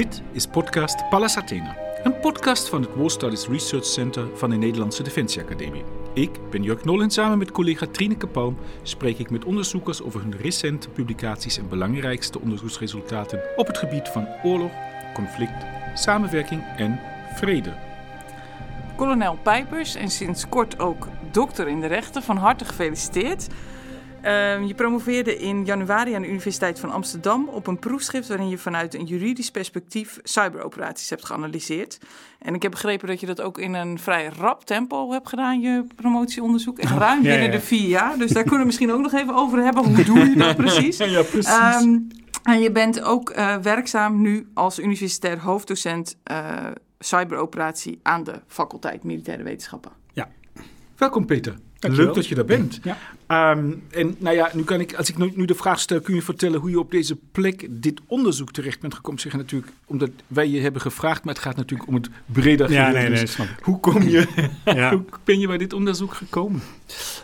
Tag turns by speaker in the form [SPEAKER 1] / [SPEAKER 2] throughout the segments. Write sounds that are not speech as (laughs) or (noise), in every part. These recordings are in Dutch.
[SPEAKER 1] Dit is podcast Pallas Athena, een podcast van het War Studies Research Center van de Nederlandse Defensie Academie. Ik ben Jörg Nol en samen met collega Trineke Palm spreek ik met onderzoekers over hun recente publicaties en belangrijkste onderzoeksresultaten op het gebied van oorlog, conflict, samenwerking en vrede.
[SPEAKER 2] Kolonel Pijpers en sinds kort ook dokter in de rechten, van harte gefeliciteerd. Uh, je promoveerde in januari aan de Universiteit van Amsterdam op een proefschrift waarin je vanuit een juridisch perspectief cyberoperaties hebt geanalyseerd. En ik heb begrepen dat je dat ook in een vrij rap tempo hebt gedaan, je promotieonderzoek. En ruim binnen ja, de vier jaar. Dus daar kunnen we misschien ook nog even over hebben. Hoe doe je dat (laughs) precies?
[SPEAKER 1] ja, precies. Um,
[SPEAKER 2] en je bent ook uh, werkzaam nu als universitair hoofddocent uh, cyberoperatie aan de faculteit Militaire Wetenschappen.
[SPEAKER 1] Ja. Welkom Peter. Leuk dat je daar bent. Ja. Um, en nou ja, nu kan ik, als ik nu, nu, de vraag stel, kun je vertellen hoe je op deze plek dit onderzoek terecht bent gekomen? Zeggen natuurlijk, omdat wij je hebben gevraagd, maar het gaat natuurlijk om het breder
[SPEAKER 3] Ja, nee, nee, snap ik.
[SPEAKER 1] Hoe kom je, (laughs) ja. (laughs) hoe ben je bij dit onderzoek gekomen?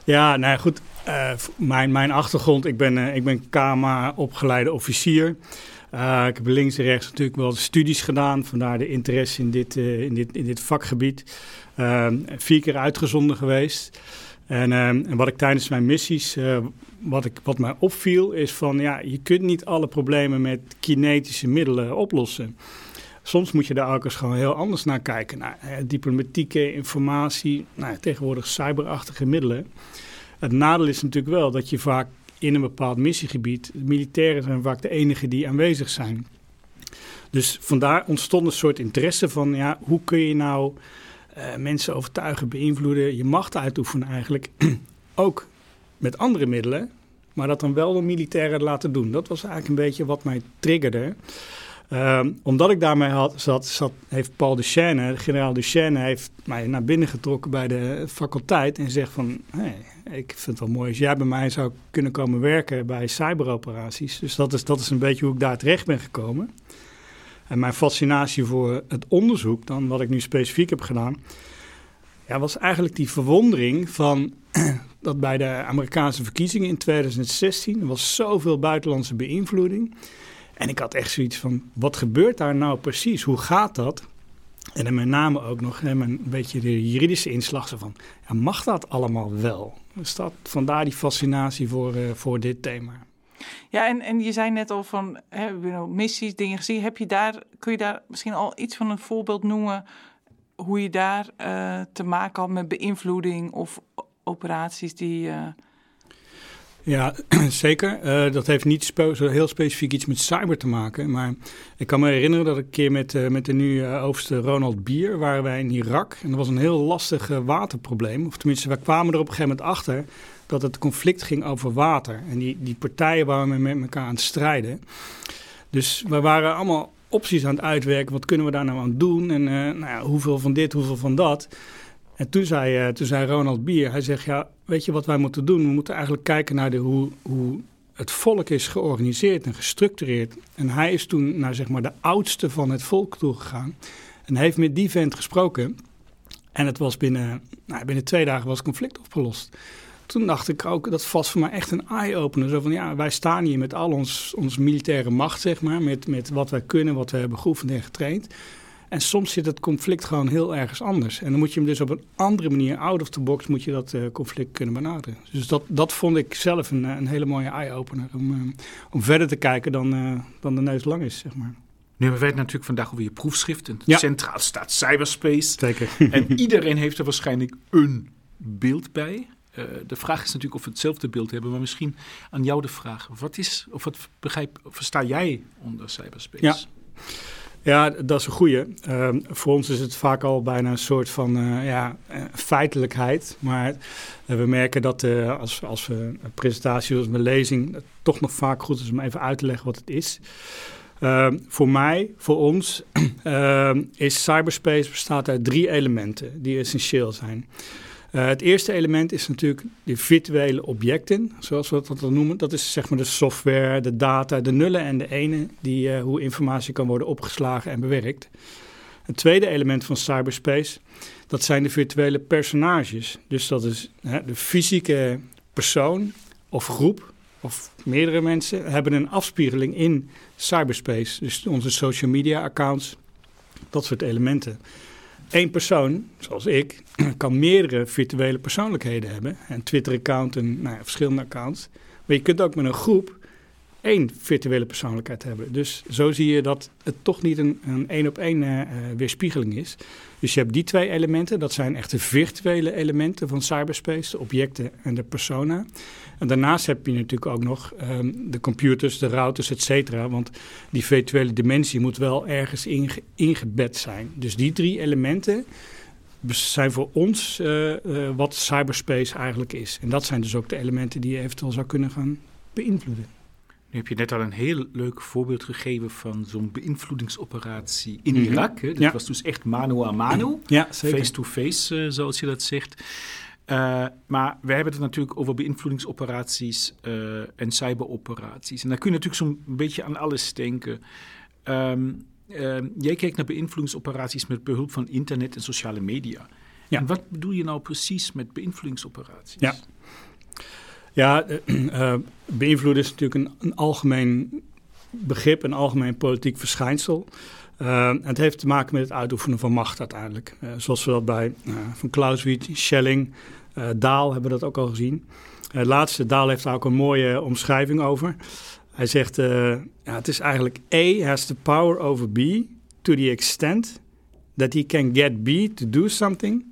[SPEAKER 3] Ja, nou ja, goed. Uh, mijn, mijn achtergrond, ik ben, uh, ik ben KMA opgeleide officier. Uh, ik heb links en rechts natuurlijk wel studies gedaan, vandaar de interesse in dit, in dit, in dit vakgebied. Ehm, vier keer uitgezonden geweest. En, uh, en, wat ik tijdens mijn missies, uh, wat, ik, wat mij opviel, is van ja, je kunt niet alle problemen met kinetische middelen oplossen. Soms moet je daar ook eens gewoon heel anders naar kijken. Naar uh, diplomatieke informatie, nou, tegenwoordig cyberachtige middelen. Het nadeel is natuurlijk wel dat je vaak in een bepaald missiegebied, militairen zijn vaak de enigen die aanwezig zijn. Dus vandaar ontstond een soort interesse van ja, hoe kun je nou uh, mensen overtuigen, beïnvloeden, je macht uitoefenen eigenlijk. (clears throat) ook met andere middelen, maar dat dan wel de militairen laten doen. Dat was eigenlijk een beetje wat mij triggerde. Uh, omdat ik daarmee had, zat, zat, heeft Paul Duchesne, generaal Duchesne, heeft mij naar binnen getrokken bij de faculteit en zegt van, ik vind het wel mooi als jij bij mij zou kunnen komen werken bij cyberoperaties. Dus dat is, dat is een beetje hoe ik daar terecht ben gekomen. En mijn fascinatie voor het onderzoek, dan wat ik nu specifiek heb gedaan, ja, was eigenlijk die verwondering van (clears throat) dat bij de Amerikaanse verkiezingen in 2016 er was zoveel buitenlandse beïnvloeding. En ik had echt zoiets van, wat gebeurt daar nou precies? Hoe gaat dat? En dan met name ook nog hè, een beetje de juridische inslag van, mag dat allemaal wel? Dus dat, vandaar die fascinatie voor, uh, voor dit thema.
[SPEAKER 2] Ja, en, en je zei net al van hè, missies, dingen gezien. Heb je daar, kun je daar misschien al iets van een voorbeeld noemen hoe je daar uh, te maken had met beïnvloeding of operaties die. Uh...
[SPEAKER 3] Ja, (clears throat) zeker. Uh, dat heeft niet heel specifiek iets met cyber te maken. Maar ik kan me herinneren dat ik een keer met, met de nu overste Ronald Bier waren wij in Irak. En dat was een heel lastig waterprobleem. Of tenminste, wij kwamen er op een gegeven moment achter dat het conflict ging over water. En die, die partijen waren met elkaar aan het strijden. Dus we waren allemaal opties aan het uitwerken. Wat kunnen we daar nou aan doen? En nou ja, hoeveel van dit, hoeveel van dat? En toen zei, toen zei Ronald Bier, hij zegt, ja, weet je wat wij moeten doen? We moeten eigenlijk kijken naar de, hoe, hoe het volk is georganiseerd en gestructureerd. En hij is toen naar zeg maar, de oudste van het volk toegegaan. En heeft met die vent gesproken. En het was binnen, nou, binnen twee dagen was het conflict opgelost toen dacht ik ook, dat was voor mij echt een eye-opener. Zo van, ja, wij staan hier met al ons, ons militaire macht, zeg maar. Met, met wat wij kunnen, wat we hebben geoefend en getraind. En soms zit het conflict gewoon heel ergens anders. En dan moet je hem dus op een andere manier, out of the box, moet je dat uh, conflict kunnen benaderen. Dus dat, dat vond ik zelf een, een hele mooie eye-opener. Om, uh, om verder te kijken dan, uh, dan de neus lang is, zeg maar.
[SPEAKER 1] Nu hebben wij het natuurlijk vandaag over je proefschrift. En ja. Centraal staat cyberspace.
[SPEAKER 3] Zeker. (laughs)
[SPEAKER 1] En iedereen heeft er waarschijnlijk een beeld bij. Uh, de vraag is natuurlijk of we hetzelfde beeld hebben, maar misschien aan jou de vraag: wat is, of wat begrijp, versta jij onder cyberspace?
[SPEAKER 3] Ja. Ja, dat is een goede. Uh, voor ons is het vaak al bijna een soort van uh, ja, feitelijkheid. Maar we merken dat als, als we een presentatie of een lezing, het toch nog vaak goed is om even uit te leggen wat het is. Ehm, voor mij, voor ons, (clears throat) ehm, is cyberspace bestaat uit drie elementen die essentieel zijn. Uh, het eerste element is natuurlijk de virtuele objecten, zoals we dat dan noemen. Dat is zeg maar de software, de data, de nullen en de enen, die, uh, hoe informatie kan worden opgeslagen en bewerkt. Het tweede element van cyberspace, dat zijn de virtuele personages. Dus dat is hè, de fysieke persoon of groep of meerdere mensen hebben een afspiegeling in cyberspace. Dus onze social media accounts, dat soort elementen. Eén persoon, zoals ik, (clears throat) kan meerdere virtuele persoonlijkheden hebben. Een Twitter-account en nou ja, verschillende accounts. Maar je kunt ook met een groep één virtuele persoonlijkheid hebben. Dus zo zie je dat het toch niet een één op één uh, weerspiegeling is. Dus je hebt die twee elementen, dat zijn echte virtuele elementen van cyberspace, de objecten en de persona. En daarnaast heb je natuurlijk ook nog um, de computers, de routers, et cetera. Want die virtuele dimensie moet wel ergens inge ingebed zijn. Dus die drie elementen zijn voor ons uh, wat cyberspace eigenlijk is. En dat zijn dus ook de elementen die je eventueel zou kunnen gaan beïnvloeden.
[SPEAKER 1] Nu heb je net al een heel leuk voorbeeld gegeven van zo'n beïnvloedingsoperatie in -hmm. Irak. Hè? Dat ja. was dus echt mano a mano, (clears throat)
[SPEAKER 3] ja,
[SPEAKER 1] face-to-face, -face, uh, zoals je dat zegt. Uh, maar we hebben het natuurlijk over beïnvloedingsoperaties uh, en cyberoperaties. En daar kun je natuurlijk zo'n beetje aan alles denken. Um, uh, jij kijkt naar beïnvloedingsoperaties met behulp van internet en sociale media. Ja. En wat bedoel je nou precies met beïnvloedingsoperaties?
[SPEAKER 3] Ja, ja (clears throat) beïnvloeden is natuurlijk een, een, algemeen begrip, een algemeen politiek verschijnsel. het heeft te maken met het uitoefenen van macht uiteindelijk. zoals we dat bij Van Clausewitz, Schelling, uh, Daal hebben we dat ook al gezien. Het uh, laatste, Daal heeft daar ook een mooie omschrijving over. Hij zegt, uh, ja, het is eigenlijk A has the power over B to the extent that he can get B to do something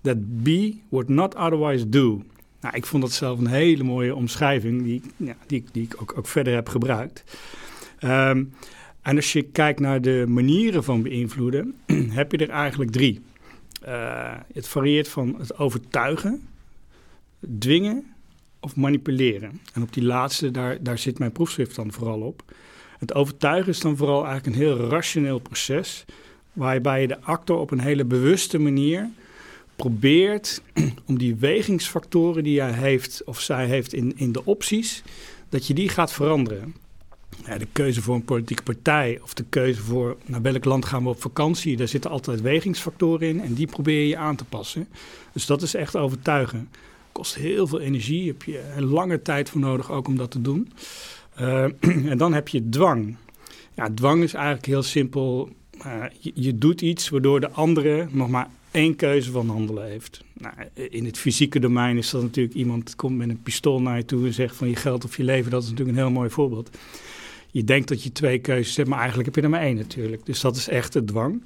[SPEAKER 3] that B would not otherwise do. Nou, ik vond dat zelf een hele mooie omschrijving die, ja, die, die ik ook, ook verder heb gebruikt. Um, en als je kijkt naar de manieren van beïnvloeden, (clears throat) heb je er eigenlijk drie. Uh, het varieert van het overtuigen, dwingen of manipuleren. En op die laatste, daar, daar zit mijn proefschrift dan vooral op. Het overtuigen is dan vooral eigenlijk een heel rationeel proces, waarbij je de actor op een hele bewuste manier probeert (clears throat) om die wegingsfactoren die hij heeft of zij heeft in, in de opties, dat je die gaat veranderen. Ja, de keuze voor een politieke partij of de keuze voor naar welk land gaan we op vakantie, daar zitten altijd wegingsfactoren in en die probeer je aan te passen. Dus dat is echt overtuigen. Kost heel veel energie, heb je een lange tijd voor nodig ook om dat te doen. Uh, (clears throat) en dan heb je dwang. Ja, dwang is eigenlijk heel simpel. Uh, je, je, doet iets waardoor de andere nog maar één keuze van handelen heeft. Nou, in het fysieke domein is dat natuurlijk iemand komt met een pistool naar je toe en zegt van je geld of je leven. Dat is natuurlijk een heel mooi voorbeeld je denkt dat je twee keuzes hebt, maar eigenlijk heb je er maar één natuurlijk. Dus dat is echt de dwang.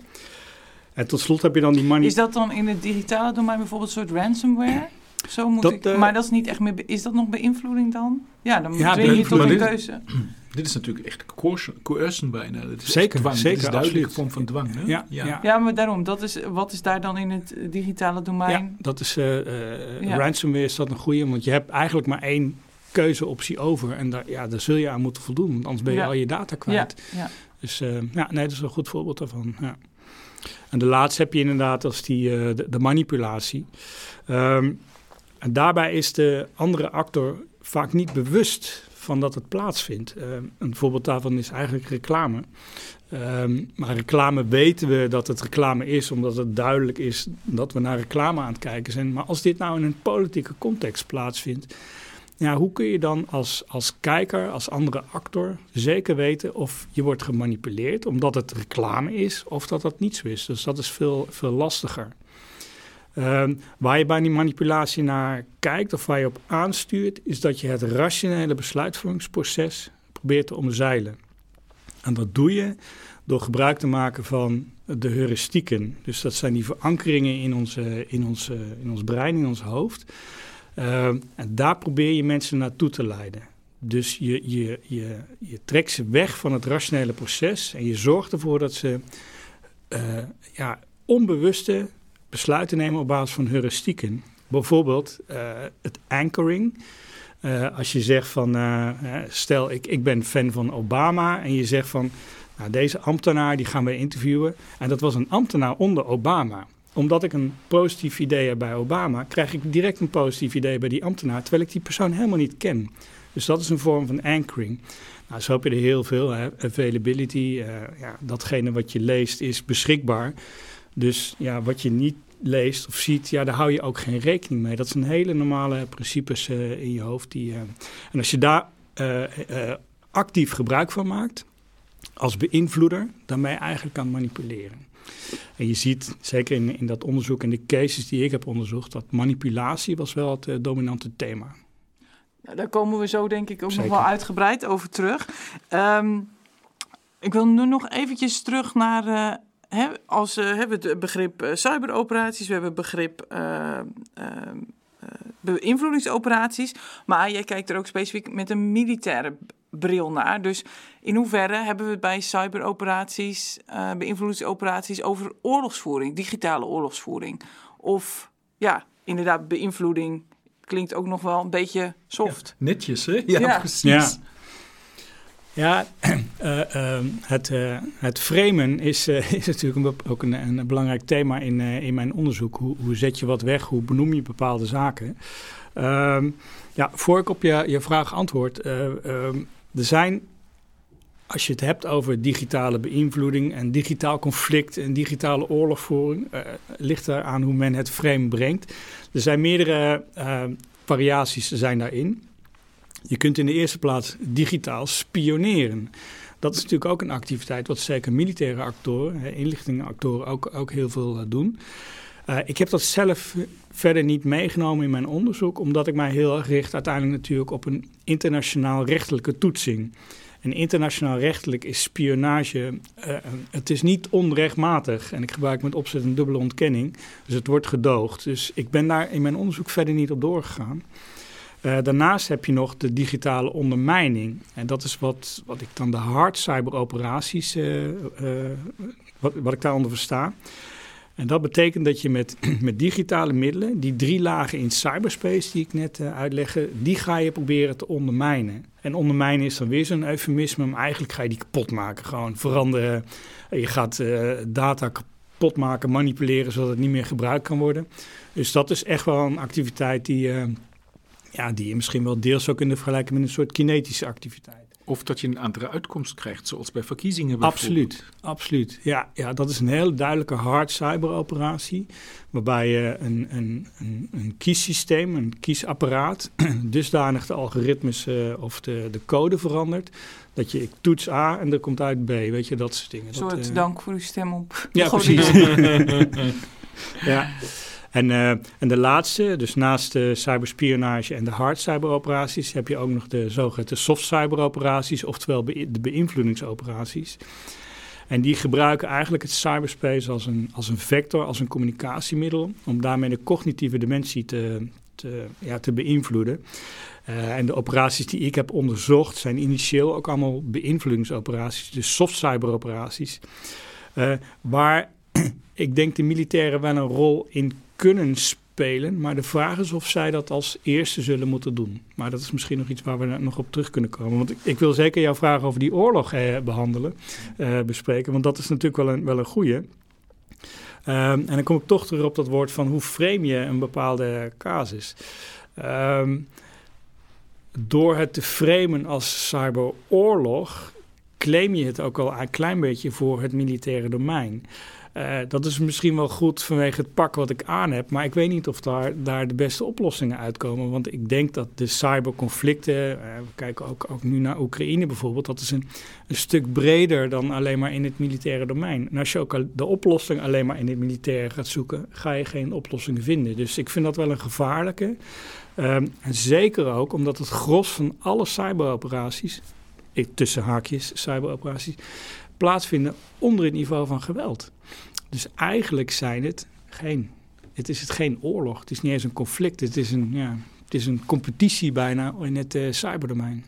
[SPEAKER 3] En tot slot heb je dan die money...
[SPEAKER 2] Is dat dan in het digitale domein bijvoorbeeld een soort ransomware? Zo moet dat, ik, uh, maar dat is niet echt meer... Is dat nog beïnvloeding dan? Ja, dan ja, je tot een keuze.
[SPEAKER 1] Dit is natuurlijk echt coercion, bijna. Dat is
[SPEAKER 3] zeker,
[SPEAKER 1] dwang.
[SPEAKER 3] zeker.
[SPEAKER 1] Dit is duidelijk vorm van dwang. Hè?
[SPEAKER 3] Ja, ja.
[SPEAKER 2] Ja. ja, maar daarom. Dat is, wat is daar dan in het digitale domein?
[SPEAKER 3] Ja, dat is... Uh, uh, ja. Ransomware is dat een goede, want je hebt eigenlijk maar één keuzeoptie over. En daar, ja, daar zul je aan moeten voldoen, want anders ben je al je data kwijt.
[SPEAKER 2] Ja, ja.
[SPEAKER 3] Dus uh, ja, nee, dat is een goed voorbeeld daarvan. Ja. En de laatste heb je inderdaad als die, uh, de, de, manipulatie. Um, en daarbij is de andere actor vaak niet bewust van dat het plaatsvindt. Uh, een voorbeeld daarvan is eigenlijk reclame. Um, maar reclame weten we dat het reclame is, omdat het duidelijk is dat we naar reclame aan het kijken zijn. Maar als dit nou in een politieke context plaatsvindt, ja, hoe kun je dan als, als kijker, als andere actor, zeker weten of je wordt gemanipuleerd omdat het reclame is of dat dat niet zo is? Dus dat is veel, veel lastiger. Um, waar je bij die manipulatie naar kijkt of waar je op aanstuurt, is dat je het rationele besluitvormingsproces probeert te omzeilen. En dat doe je door gebruik te maken van de heuristieken. Dus dat zijn die verankeringen in, onze, in, onze, in ons brein, in ons hoofd. Uh, en daar probeer je mensen naartoe te leiden. Dus je, je, je, je trekt ze weg van het rationele proces en je zorgt ervoor dat ze uh, ja, onbewuste besluiten nemen op basis van heuristieken. Bijvoorbeeld uh, het anchoring. Uh, als je zegt van, stel ik, ik ben fan van Obama en je zegt van, nou, deze ambtenaar die gaan we interviewen. En dat was een ambtenaar onder Obama omdat ik een positief idee heb bij Obama, krijg ik direct een positief idee bij die ambtenaar, terwijl ik die persoon helemaal niet ken. Dus dat is een vorm van anchoring. Nou, zo heb je er heel veel. Availability, ja, datgene wat je leest is beschikbaar. Dus ja, wat je niet leest of ziet, ja, daar hou je ook geen rekening mee. Dat zijn hele normale principes uh, in je hoofd. Die, uh, en als je daar actief gebruik van maakt als beïnvloeder, daarmee eigenlijk kan manipuleren. En je ziet, zeker in, in dat onderzoek en de cases die ik heb onderzocht, dat manipulatie was wel het dominante thema.
[SPEAKER 2] Nou, daar komen we zo denk ik ook nog wel uitgebreid over terug. Um, ik wil nu nog eventjes terug naar... Hè, als uh, hebben we het begrip cyberoperaties, we hebben het begrip beïnvloedingsoperaties. Maar jij kijkt er ook specifiek met een militaire bril naar. Dus in hoeverre hebben we het bij cyberoperaties, uh, beïnvloedingsoperaties over oorlogsvoering, digitale oorlogsvoering? Of ja, inderdaad, beïnvloeding klinkt ook nog wel een beetje soft.
[SPEAKER 1] netjes, hè? Ja, precies.
[SPEAKER 3] Ja. Ja, uh, (clears throat) uh, het, uh, het framen is, (laughs) is natuurlijk ook een, een, belangrijk thema in, in mijn onderzoek. Hoe, hoe zet je wat weg? Hoe benoem je bepaalde zaken? Ehm, ja, voor ik op je, je vraag antwoord. Ehm, er zijn, als je het hebt over digitale beïnvloeding en digitaal conflict en digitale oorlogvoering, ligt er aan hoe men het frame brengt. Er zijn meerdere variaties zijn daarin. Je kunt in de eerste plaats digitaal spioneren. Dat is natuurlijk ook een activiteit wat zeker militaire actoren, inlichtingenactoren ook, ook heel veel uh, doen. Uh, ik heb dat zelf verder niet meegenomen in mijn onderzoek, omdat ik mij heel erg richt uiteindelijk natuurlijk op een internationaal rechtelijke toetsing. En internationaal rechtelijk is spionage, uh, het is niet onrechtmatig. En ik gebruik met opzet een dubbele ontkenning, dus het wordt gedoogd. Dus ik ben daar in mijn onderzoek verder niet op doorgegaan. Uh, daarnaast heb je nog de digitale ondermijning. En dat is wat, wat ik dan de hard cyberoperaties, uh, wat, wat ik daaronder versta. En dat betekent dat je met, (clears throat) met digitale middelen, die drie lagen in cyberspace die ik net uitlegde, die ga je proberen te ondermijnen. En ondermijnen is dan weer zo'n eufemisme, maar eigenlijk ga je die kapot maken. Gewoon veranderen. Je gaat data kapot maken, manipuleren, zodat het niet meer gebruikt kan worden. Dus dat is echt wel een activiteit die, ja, die je misschien wel deels ook kunnen vergelijken met een soort kinetische activiteit.
[SPEAKER 1] Of dat je een andere uitkomst krijgt, zoals bij verkiezingen
[SPEAKER 3] Absoluut, absoluut. Ja, ja, dat is een heel duidelijke hard cyberoperatie. Waarbij je een, een, een, een kiessysteem, een kiesapparaat, (clears throat) dusdanig de algoritmes uh, of de, de code verandert. Dat je ik toets A en er komt uit B, weet je, dat soort dingen. Een
[SPEAKER 2] soort
[SPEAKER 3] dat, uh,
[SPEAKER 2] dank voor uw stem op.
[SPEAKER 3] Ja, (laughs) precies. (laughs) ja. En, uh, en de laatste, dus naast de cyberspionage en de hard cyberoperaties, heb je ook nog de zogeheten soft cyberoperaties, oftewel de beïnvloedingsoperaties. En die gebruiken eigenlijk het cyberspace als een, als een vector, als een communicatiemiddel, om daarmee de cognitieve dimensie te, te, ja, te beïnvloeden. Uh, en de operaties die ik heb onderzocht zijn initieel ook allemaal beïnvloedingsoperaties, dus soft cyberoperaties. Uh, waar (clears throat) ik denk de militairen wel een rol in kunnen spelen. Maar de vraag is of zij dat als eerste zullen moeten doen. Maar dat is misschien nog iets waar we nog op terug kunnen komen. Want ik, ik wil zeker jouw vraag over die oorlog eh, behandelen, uh, bespreken. Want dat is natuurlijk wel een, wel een goede. Um, en dan kom ik toch terug op dat woord van hoe frame je een bepaalde casus. Um, door het te framen als cyberoorlog claim je het ook al een klein beetje voor het militaire domein. Uh, dat is misschien wel goed vanwege het pak wat ik aan heb. Maar ik weet niet of daar, daar de beste oplossingen uitkomen. Want ik denk dat de cyberconflicten. Uh, we kijken ook, ook nu naar Oekraïne bijvoorbeeld. Dat is een, een stuk breder dan alleen maar in het militaire domein. En als je ook de oplossing alleen maar in het militaire gaat zoeken. ga je geen oplossingen vinden. Dus ik vind dat wel een gevaarlijke. Um, en zeker ook omdat het gros van alle cyberoperaties. tussen haakjes cyberoperaties plaatsvinden onder het niveau van geweld. Dus eigenlijk zijn het geen, het is het geen oorlog. Het is niet eens een conflict. Het is een, ja, het is een competitie bijna in het uh, cyberdomein.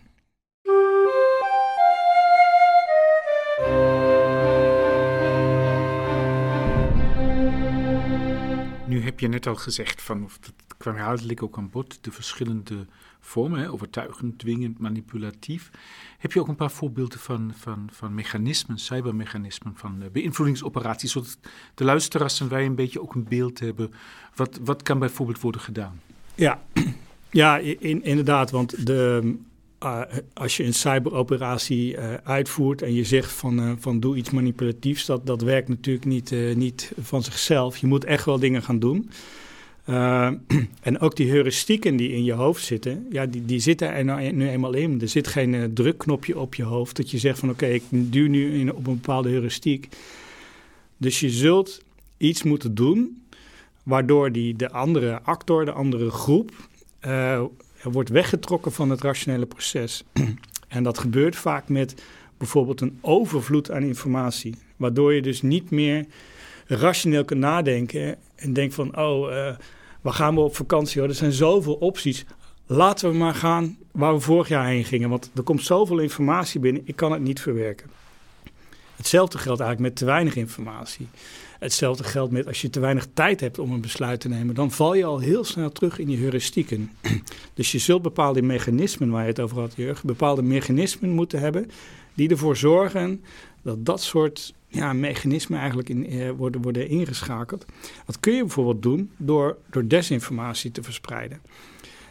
[SPEAKER 1] Nu heb je net al gezegd, van, of dat kwam herhaaldelijk ook aan bod, de verschillende vormen, overtuigend, dwingend, manipulatief. Heb je ook een paar voorbeelden van, van, van mechanismen, cybermechanismen, van uh, beïnvloedingsoperaties, zodat de luisteraars en wij een beetje ook een beeld hebben. Wat, wat kan bijvoorbeeld worden gedaan?
[SPEAKER 3] Ja, (clears throat) ja in, inderdaad, want de, uh, als je een cyberoperatie uh, uitvoert en je zegt van, van doe iets manipulatiefs, dat, dat werkt natuurlijk niet, niet van zichzelf. Je moet echt wel dingen gaan doen. Uh, (clears throat) en ook die heuristieken die in je hoofd zitten, ja, die, die zitten er nou nu eenmaal in. Er zit geen uh, drukknopje op je hoofd dat je zegt van oké, ik duw nu in, op een bepaalde heuristiek. Dus je zult iets moeten doen waardoor die, de andere actor, de andere groep, uh, wordt weggetrokken van het rationele proces. (clears throat) en dat gebeurt vaak met bijvoorbeeld een overvloed aan informatie, waardoor je dus niet meer rationeel kan nadenken en denkt van, oh, uh, waar gaan we op vakantie? Er zijn zoveel opties. Laten we maar gaan waar we vorig jaar heen gingen, want er komt zoveel informatie binnen, ik kan het niet verwerken. Hetzelfde geldt eigenlijk met te weinig informatie. Hetzelfde geldt met als je te weinig tijd hebt om een besluit te nemen, dan val je al heel snel terug in je heuristieken. (clears throat) Dus je zult bepaalde mechanismen, waar je het over had, Jurgen, bepaalde mechanismen moeten hebben die ervoor zorgen dat dat soort ja, mechanismen eigenlijk in, eh, worden, worden ingeschakeld. Dat kun je bijvoorbeeld doen door, door desinformatie te verspreiden.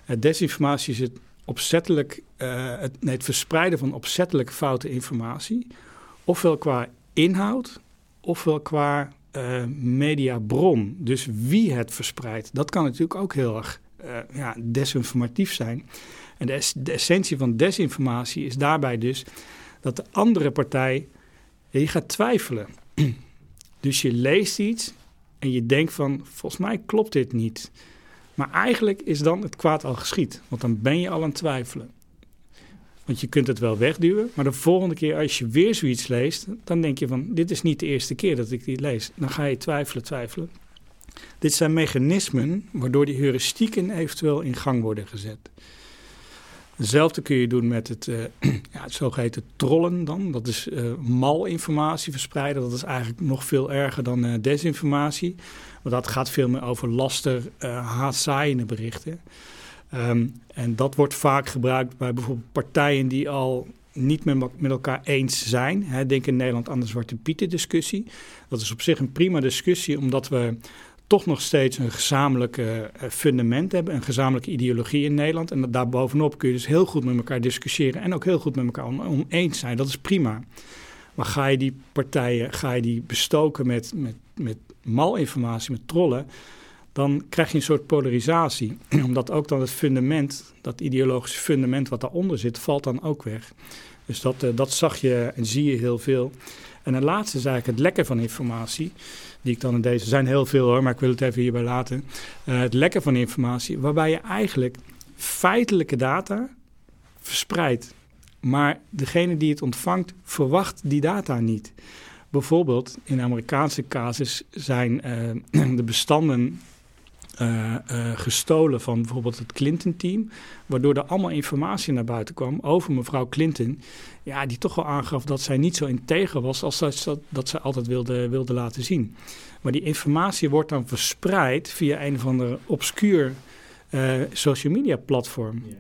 [SPEAKER 3] Uh, desinformatie is het opzettelijk, uh, het, verspreiden van opzettelijk foute informatie, ofwel qua inhoud, ofwel qua mediabron. Dus wie het verspreidt, dat kan natuurlijk ook heel erg ja, desinformatief zijn. En de, essentie van desinformatie is daarbij dus dat de andere partij, je gaat twijfelen. (clears throat) dus je leest iets en je denkt van, volgens mij klopt dit niet. Maar eigenlijk is dan het kwaad al geschied, want dan ben je al aan het twijfelen. Want je kunt het wel wegduwen, maar de volgende keer als je weer zoiets leest, dan denk je van, dit is niet de eerste keer dat ik dit lees. Dan ga je twijfelen, twijfelen. Dit zijn mechanismen waardoor die heuristieken eventueel in gang worden gezet. Hetzelfde kun je doen met het, uh, (clears throat) ja, het zogeheten trollen dan. Dat is uh, malinformatie verspreiden. Dat is eigenlijk nog veel erger dan uh, desinformatie. Want dat gaat veel meer over laster, haatzaaiende berichten. Um, en dat wordt vaak gebruikt bij bijvoorbeeld partijen die al niet met, elkaar eens zijn. Denk in Nederland aan de Zwarte Pieten discussie. Dat is op zich een prima discussie, omdat we toch nog steeds een gezamenlijk fundament hebben, een gezamenlijke ideologie in Nederland. En daarbovenop kun je dus heel goed met elkaar discussiëren en ook heel goed met elkaar oneens zijn. Dat is prima. Maar ga je die partijen, ga je die bestoken met, met, met malinformatie, met trollen, dan krijg je een soort polarisatie. (clears throat) Omdat ook dan het fundament, dat ideologische fundament wat daaronder zit, valt dan ook weg. Dus dat, uh, dat zag je en zie je heel veel. En een laatste is eigenlijk het lekken van informatie. Die ik dan in deze. Zijn heel veel hoor, maar ik wil het even hierbij laten. Uh, het lekken van informatie, waarbij je eigenlijk feitelijke data verspreidt. Maar degene die het ontvangt, verwacht die data niet. Bijvoorbeeld in de Amerikaanse casus zijn uh, (clears throat) de bestanden uh, uh, gestolen van bijvoorbeeld het Clinton-team. Waardoor er allemaal informatie naar buiten kwam over mevrouw Clinton. Ja, die toch wel aangaf dat zij niet zo integer was als dat, dat ze altijd wilde, wilde laten zien. Maar die informatie wordt dan verspreid via een of ander obscuur uh, social media platform. Yeah.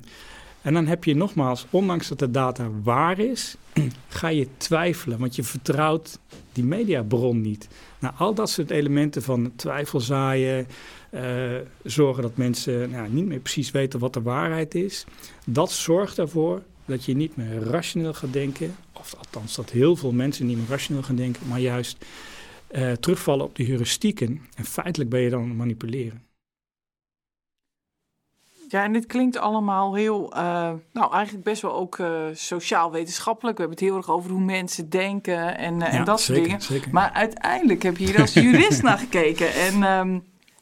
[SPEAKER 3] En dan heb je nogmaals, ondanks dat de data waar is, (clears throat) ga je twijfelen, want je vertrouwt die mediabron niet. Nou, al dat soort elementen van twijfel zaaien, uh, zorgen dat mensen nou, niet meer precies weten wat de waarheid is. Dat zorgt ervoor dat je niet meer rationeel gaat denken. Of althans, dat heel veel mensen niet meer rationeel gaan denken, maar juist uh, terugvallen op de heuristieken. En feitelijk ben je dan aan het manipuleren.
[SPEAKER 2] Ja, en dit klinkt allemaal heel, uh, nou eigenlijk best wel ook uh, sociaal-wetenschappelijk. We hebben het heel erg over hoe mensen denken en, ja, en dat soort dingen. Zeker. Maar uiteindelijk heb je hier als jurist (laughs) naar gekeken. En um, eh,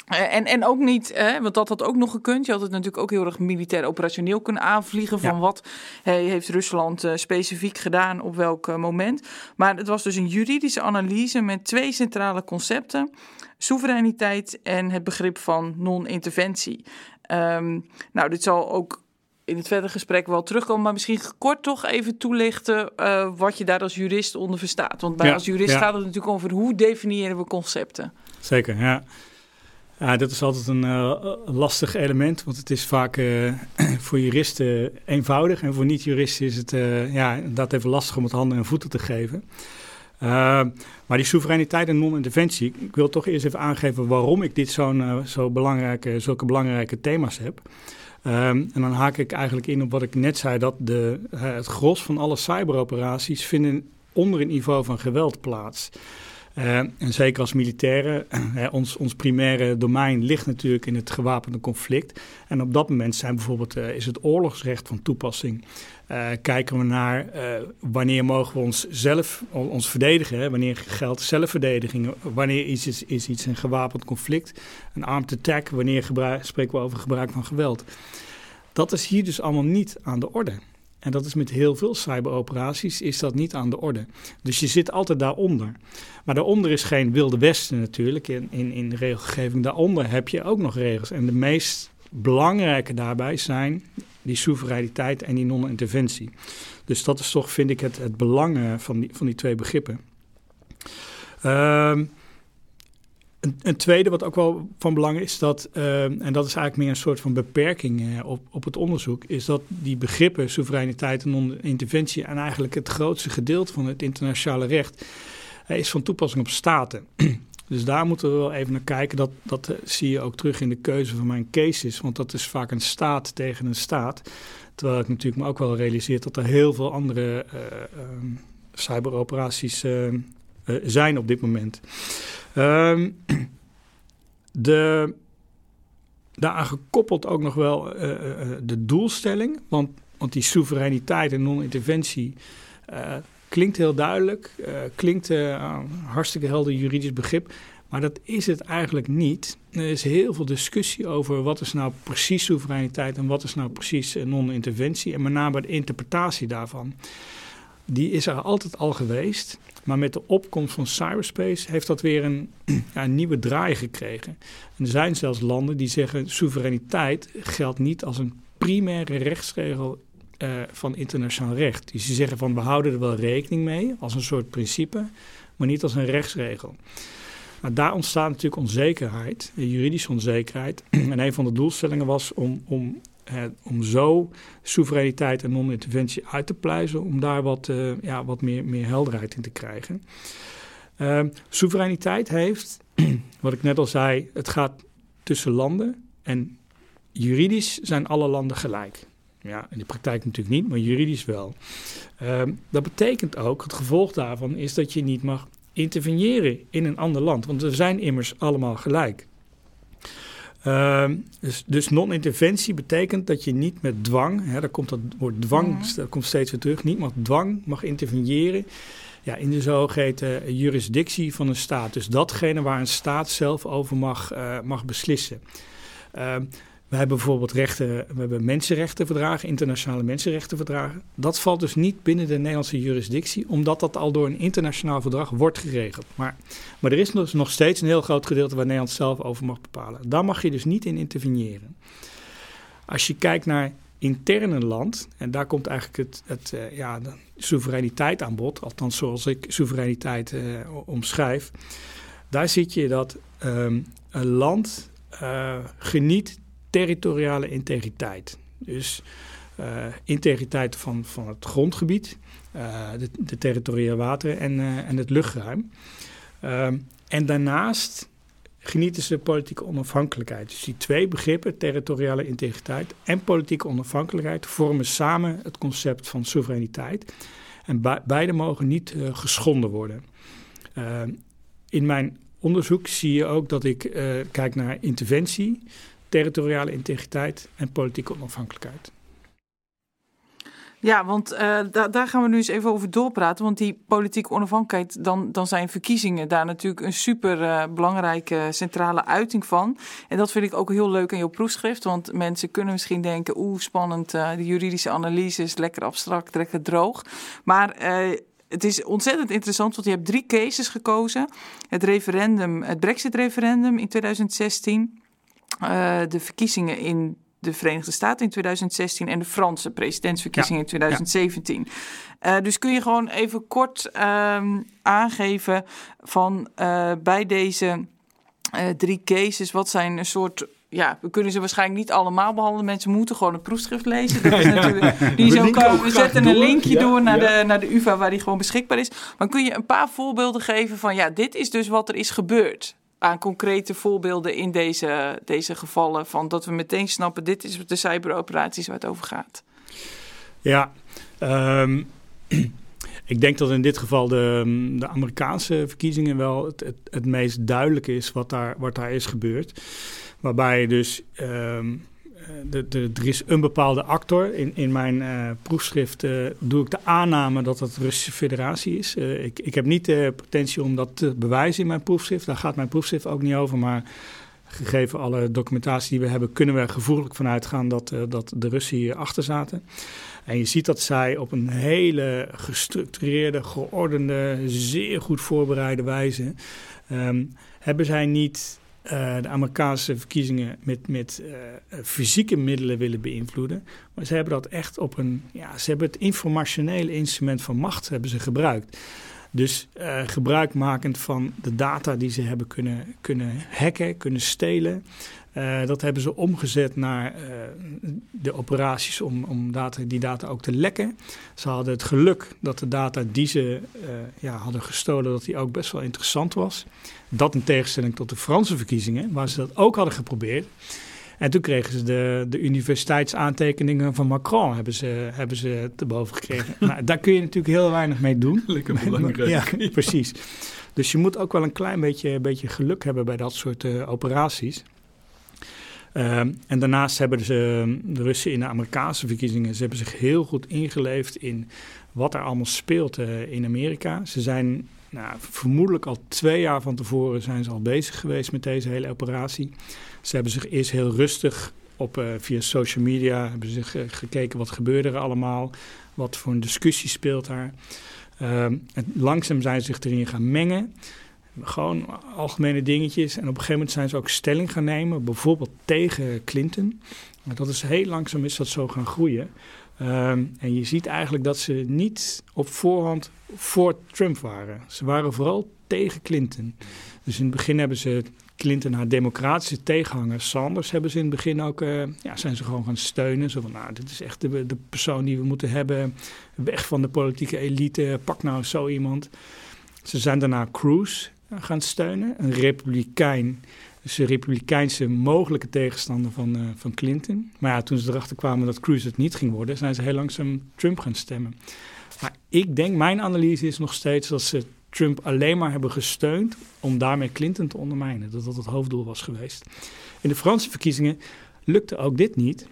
[SPEAKER 2] en, en ook niet, hè, want dat had ook nog gekund. Je had het natuurlijk ook heel erg militair operationeel kunnen aanvliegen. Van wat heeft Rusland uh, specifiek gedaan op welk uh, moment. Maar het was dus een juridische analyse met twee centrale concepten: soevereiniteit en het begrip van non-interventie. Um, nou, dit zal ook in het verdere gesprek wel terugkomen. Maar misschien kort toch even toelichten uh, wat je daar als jurist onder verstaat. Want bij ja, als jurist ja. gaat het natuurlijk over hoe definiëren we concepten.
[SPEAKER 3] Zeker, ja. Ja, dat is altijd een uh, lastig element, want het is vaak uh, (clears throat) voor juristen eenvoudig en voor niet-juristen is het uh, ja, inderdaad even lastig om het handen en voeten te geven. maar die soevereiniteit en non-interventie, ik wil toch eerst even aangeven waarom ik dit zo'n zo belangrijke, zulke belangrijke thema's heb. Um, en dan haak ik eigenlijk in op wat ik net zei, dat de, het gros van alle cyberoperaties vinden onder een niveau van geweld plaats. Uh, en zeker als militairen, (clears throat) ons, ons primaire domein ligt natuurlijk in het gewapende conflict. En op dat moment zijn bijvoorbeeld, uh, is het oorlogsrecht van toepassing. Uh, kijken we naar wanneer mogen we ons zelf ons verdedigen, wanneer geldt zelfverdediging, wanneer is, is, is iets een gewapend conflict, een armed attack, wanneer spreken we over gebruik van geweld. Dat is hier dus allemaal niet aan de orde. En dat is met heel veel cyberoperaties is dat niet aan de orde. Dus je zit altijd daaronder. Maar daaronder is geen wilde westen natuurlijk in, in, in de regelgeving. Daaronder heb je ook nog regels. En de meest belangrijke daarbij zijn die soevereiniteit en die non-interventie. Dus dat is toch, vind ik, het, het belang van die, van die twee begrippen. Um, een, een, tweede wat ook wel van belang is, dat, uh, en dat is eigenlijk meer een soort van beperking uh, op, op het onderzoek, is dat die begrippen soevereiniteit en non-interventie en eigenlijk het grootste gedeelte van het internationale recht uh, is van toepassing op staten. (clears throat) dus daar moeten we wel even naar kijken. Dat, dat zie je ook terug in de keuze van mijn cases, want dat is vaak een staat tegen een staat. Terwijl ik natuurlijk me ook wel realiseer dat er heel veel andere ehm, cyberoperaties zijn op dit moment. Um, de, daaraan gekoppeld ook nog wel uh, de doelstelling. Want, want die soevereiniteit en non-interventie klinkt heel duidelijk. klinkt hartstikke helder juridisch begrip. Maar dat is het eigenlijk niet. Er is heel veel discussie over wat is nou precies soevereiniteit en wat is nou precies non-interventie. En met name de interpretatie daarvan. Die is er altijd al geweest. Maar met de opkomst van cyberspace heeft dat weer een, (clears throat) ja, nieuwe draai gekregen. En er zijn zelfs landen die zeggen: soevereiniteit geldt niet als een primaire rechtsregel uh, van internationaal recht. Dus die zeggen van we houden er wel rekening mee als een soort principe, maar niet als een rechtsregel. Nou, daar ontstaat natuurlijk onzekerheid, juridische onzekerheid. (clears throat) En een van de doelstellingen was om, om om zo soevereiniteit en non-interventie uit te pluizen, om daar wat, uh, ja, wat meer, meer helderheid in te krijgen. Uh, soevereiniteit heeft, (clears throat) wat ik net al zei, het gaat tussen landen en juridisch zijn alle landen gelijk. Ja, in de praktijk natuurlijk niet, maar juridisch wel. Uh, dat betekent ook, het gevolg daarvan is dat je niet mag interveneren in een ander land, want we zijn immers allemaal gelijk. Uh, dus, dus non-interventie betekent dat je niet met dwang, hè, daar komt dat woord dwang dat komt steeds weer terug, niet met dwang mag interveneren ja, in de zogeheten jurisdictie van een staat. Dus datgene waar een staat zelf over mag, uh, mag beslissen. Uh, we hebben bijvoorbeeld rechten, we hebben mensenrechtenverdragen, internationale mensenrechtenverdragen. Dat valt dus niet binnen de Nederlandse jurisdictie, omdat dat al door een internationaal verdrag wordt geregeld. Maar, maar er is dus nog steeds een heel groot gedeelte waar Nederland zelf over mag bepalen. Daar mag je dus niet in interveneren. Als je kijkt naar interne land, en daar komt eigenlijk het, het uh, ja, de soevereiniteit aan bod, althans zoals ik soevereiniteit uh, omschrijf. Daar zie je dat um, een land uh, geniet territoriale integriteit. Dus uh, integriteit van, van het grondgebied, uh, de, de, territoriale wateren en, uh, en het luchtruim. Ehm, en daarnaast genieten ze politieke onafhankelijkheid. Dus die twee begrippen, territoriale integriteit en politieke onafhankelijkheid, vormen samen het concept van soevereiniteit. En beide mogen niet geschonden worden. Ehm, in mijn onderzoek zie je ook dat ik kijk naar interventie, territoriale integriteit en politieke onafhankelijkheid.
[SPEAKER 2] Ja, want da daar gaan we nu eens even over doorpraten. Want die politieke onafhankelijkheid, dan, dan zijn verkiezingen daar natuurlijk een super uh, belangrijke centrale uiting van. En dat vind ik ook heel leuk aan jouw proefschrift. Want mensen kunnen misschien denken, oeh, spannend, uh, de juridische analyse is lekker abstract, lekker droog. Maar het is ontzettend interessant, want je hebt drie cases gekozen. Het referendum, het Brexit-referendum in 2016 uh, de verkiezingen in de Verenigde Staten in 2016 en de Franse presidentsverkiezingen in 2017. Ja. Uh, dus kun je gewoon even kort um, aangeven van uh, bij deze drie cases, wat zijn een soort ja, we kunnen ze waarschijnlijk niet allemaal behandelen. Mensen moeten gewoon een proefschrift lezen. Dat is (laughs) natuurlijk, die zo kan, we zetten een linkje door naar, ja. de, naar de UvA waar die gewoon beschikbaar is. Maar kun je een paar voorbeelden geven van ja, dit is dus wat er is gebeurd aan concrete voorbeelden in deze, deze gevallen. Van dat we meteen snappen, dit is de cyberoperaties waar het over gaat.
[SPEAKER 3] Ja, um, (clears throat) ik denk dat in dit geval de, de Amerikaanse verkiezingen wel het, het, het, meest duidelijk is wat daar, wat daar is gebeurd. Waarbij dus ehm, de, er is een bepaalde actor. In, in mijn uh, proefschrift uh, doe ik de aanname dat het Russische Federatie is. Ik, ik heb niet de potentie om dat te bewijzen in mijn proefschrift. Daar gaat mijn proefschrift ook niet over. Maar gegeven alle documentatie die we hebben, kunnen we er gevoelig vanuit gaan dat, dat de Russen hier achter zaten. En je ziet dat zij op een hele gestructureerde, geordende, zeer goed voorbereide wijze. Um, hebben zij niet de Amerikaanse verkiezingen met, met uh, fysieke middelen willen beïnvloeden. Maar ze hebben dat echt op een. Ja, ze hebben het informationele instrument van macht hebben ze gebruikt. Dus uh, gebruikmakend van de data die ze hebben kunnen, kunnen hacken, kunnen stelen. Dat hebben ze omgezet naar de operaties om, om data, die data ook te lekken. Ze hadden het geluk dat de data die ze ja, hadden gestolen, dat die ook best wel interessant was. Dat in tegenstelling tot de Franse verkiezingen, waar ze dat ook hadden geprobeerd. En toen kregen ze de, de universiteitsaantekeningen van Macron hebben ze, hebben ze te boven gekregen. (laughs) nou, daar kun je natuurlijk heel weinig mee doen.
[SPEAKER 1] Lekker belangrijk.
[SPEAKER 3] ja, precies. Dus je moet ook wel een klein beetje, beetje geluk hebben bij dat soort uh, operaties. Um, en daarnaast hebben ze, de Russen in de Amerikaanse verkiezingen, ze hebben zich heel goed ingeleefd in wat er allemaal speelt uh, in Amerika. Ze zijn nou, vermoedelijk al twee jaar van tevoren zijn ze al bezig geweest met deze hele operatie. Ze hebben zich eerst heel rustig op, uh, via social media hebben zich uh, gekeken wat gebeurde er allemaal, wat voor een discussie speelt daar. En langzaam zijn ze zich erin gaan mengen. Gewoon algemene dingetjes. En op een gegeven moment zijn ze ook stelling gaan nemen, bijvoorbeeld tegen Clinton. Maar dat is heel langzaam is dat zo gaan groeien. Um, en je ziet eigenlijk dat ze niet op voorhand voor Trump waren. Ze waren vooral tegen Clinton. Dus in het begin hebben ze Clinton, haar democratische tegenhanger Sanders, hebben ze in het begin ook, uh, ja, zijn ze gewoon gaan steunen. Zo van, nou, dit is echt de, de persoon die we moeten hebben. Weg van de politieke elite, pak nou zo iemand. Ze zijn daarna Cruz gaan steunen, een republikein. Dus republikeinse mogelijke tegenstander van, uh, van Clinton. Maar ja, toen ze erachter kwamen dat Cruz het niet ging worden, zijn ze heel langzaam Trump gaan stemmen. Maar ik denk, mijn analyse is nog steeds dat ze Trump alleen maar hebben gesteund om daarmee Clinton te ondermijnen. Dat dat het hoofddoel was geweest. In de Franse verkiezingen lukte ook dit niet.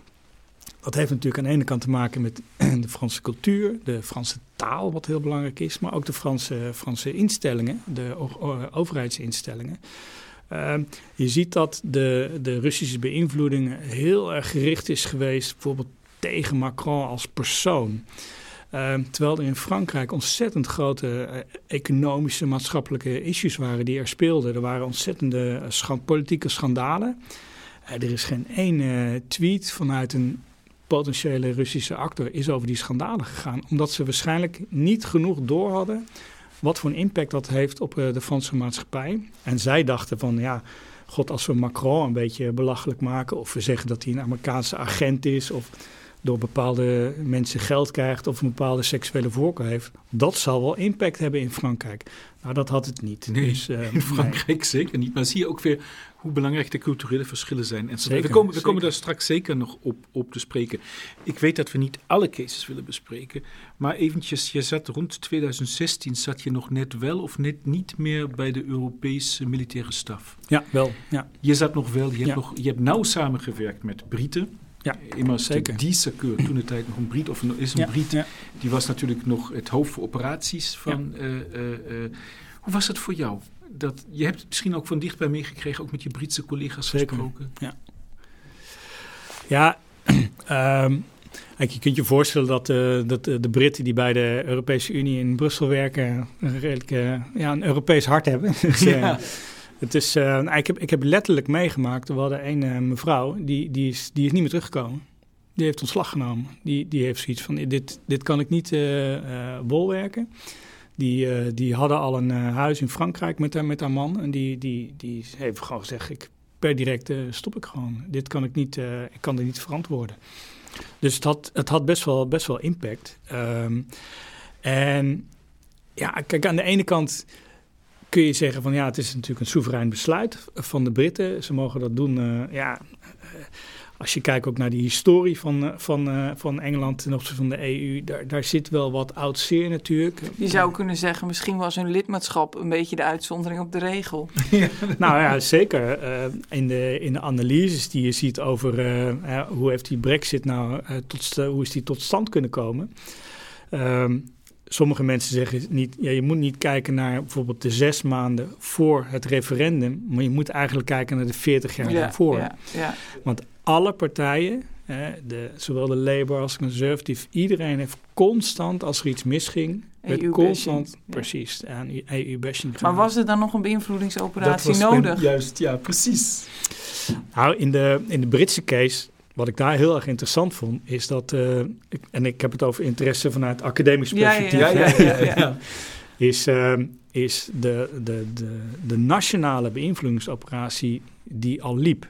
[SPEAKER 3] Dat heeft natuurlijk aan de ene kant te maken met (clears throat) de Franse cultuur, de Franse taal, wat heel belangrijk is, maar ook de Franse, Franse instellingen, de overheidsinstellingen. Uh, je ziet dat de, de Russische beïnvloeding heel erg gericht is geweest, bijvoorbeeld tegen Macron als persoon. Uh, terwijl er in Frankrijk ontzettend grote uh, economische, maatschappelijke issues waren die er speelden. Er waren ontzettende schand politieke schandalen. Uh, er is geen één tweet vanuit een potentiële Russische actor is over die schandalen gegaan. Omdat ze waarschijnlijk niet genoeg door hadden wat voor een impact dat heeft op de Franse maatschappij. En zij dachten van ja, god als we Macron een beetje belachelijk maken... of we zeggen dat hij een Amerikaanse agent is... of door bepaalde mensen geld krijgt of een bepaalde seksuele voorkeur heeft. Dat zal wel impact hebben in Frankrijk. Nou, dat had het niet.
[SPEAKER 1] Nee, dus, uh, in Frankrijk nee. zeker niet. Maar zie je ook weer hoe belangrijk de culturele verschillen zijn. En zeker, we, komen, we komen daar straks zeker nog op, op te spreken. Ik weet dat we niet alle cases willen bespreken. Maar eventjes, je zat rond 2016, zat je nog net wel of net niet meer bij de Europese militaire staf?
[SPEAKER 3] Ja, wel. Ja.
[SPEAKER 1] Je zat nog wel, je hebt, ja. nog, je hebt nauw samengewerkt met Britten.
[SPEAKER 3] Ja,
[SPEAKER 1] immers
[SPEAKER 3] zeker.
[SPEAKER 1] Die Secur, toen de tijd nog een Brit, of is een
[SPEAKER 3] ja,
[SPEAKER 1] Brit,
[SPEAKER 3] ja.
[SPEAKER 1] die was natuurlijk nog het hoofd voor operaties van. Ja. Uh, uh, uh, hoe was het voor jou? Dat, je hebt het misschien ook van dichtbij meegekregen, ook met je Britse collega's
[SPEAKER 3] zeker.
[SPEAKER 1] gesproken.
[SPEAKER 3] Ja, ja (clears throat) um, je kunt je voorstellen dat, dat de Britten die bij de Europese Unie in Brussel werken, een redelijk ja, een Europees hart hebben. (laughs) dus,
[SPEAKER 1] ja.
[SPEAKER 3] Het is, uh, ik, heb, ik heb letterlijk meegemaakt. We hadden een uh, mevrouw, die, die, is, die is niet meer teruggekomen. Die heeft ontslag genomen. Die, die heeft zoiets van, dit, dit kan ik niet uh, bolwerken. Die, die hadden al een huis in Frankrijk met haar, met haar man. En die, die, die heeft gewoon gezegd, ik, per direct stop ik gewoon. Dit kan ik niet, ik kan dit niet verantwoorden. Dus het had, het had best, wel, best wel impact. Um, en ja, kijk, aan de ene kant kun je zeggen van ja, het is natuurlijk een soeverein besluit van de Britten. Ze mogen dat doen. Uh, ja, uh, als je kijkt ook naar de historie van, eh, van, uh, van Engeland ten opzichte van de EU, daar, daar zit wel wat oud zeer natuurlijk.
[SPEAKER 2] Je zou kunnen zeggen, misschien was hun lidmaatschap een beetje de uitzondering op de regel. (laughs)
[SPEAKER 3] nou ja, zeker. Uh, in, de, in de analyses die je ziet over hoe heeft die brexit nou, tot, hoe is die tot stand kunnen komen. Um, sommige mensen zeggen niet, ja, je moet niet kijken naar bijvoorbeeld de zes maanden voor het referendum, maar je moet eigenlijk kijken naar de 40 jaar ja, daarvoor. Ja, ja. Want alle partijen, de, zowel de Labour als de Conservative, iedereen heeft constant, als er iets misging,
[SPEAKER 2] EU
[SPEAKER 3] constant, precies, aan EU-bashing
[SPEAKER 2] Maar was er dan nog een beïnvloedingsoperatie nodig?
[SPEAKER 4] Juist, ja, precies.
[SPEAKER 3] Nou, in de, in de Britse case wat ik daar heel erg interessant vond, is dat, uh, en ik heb het over interesse vanuit academisch perspectief, ja, ja, ja, ja (laughs) is, uh, is de, de, de, de nationale beïnvloedingsoperatie die al liep.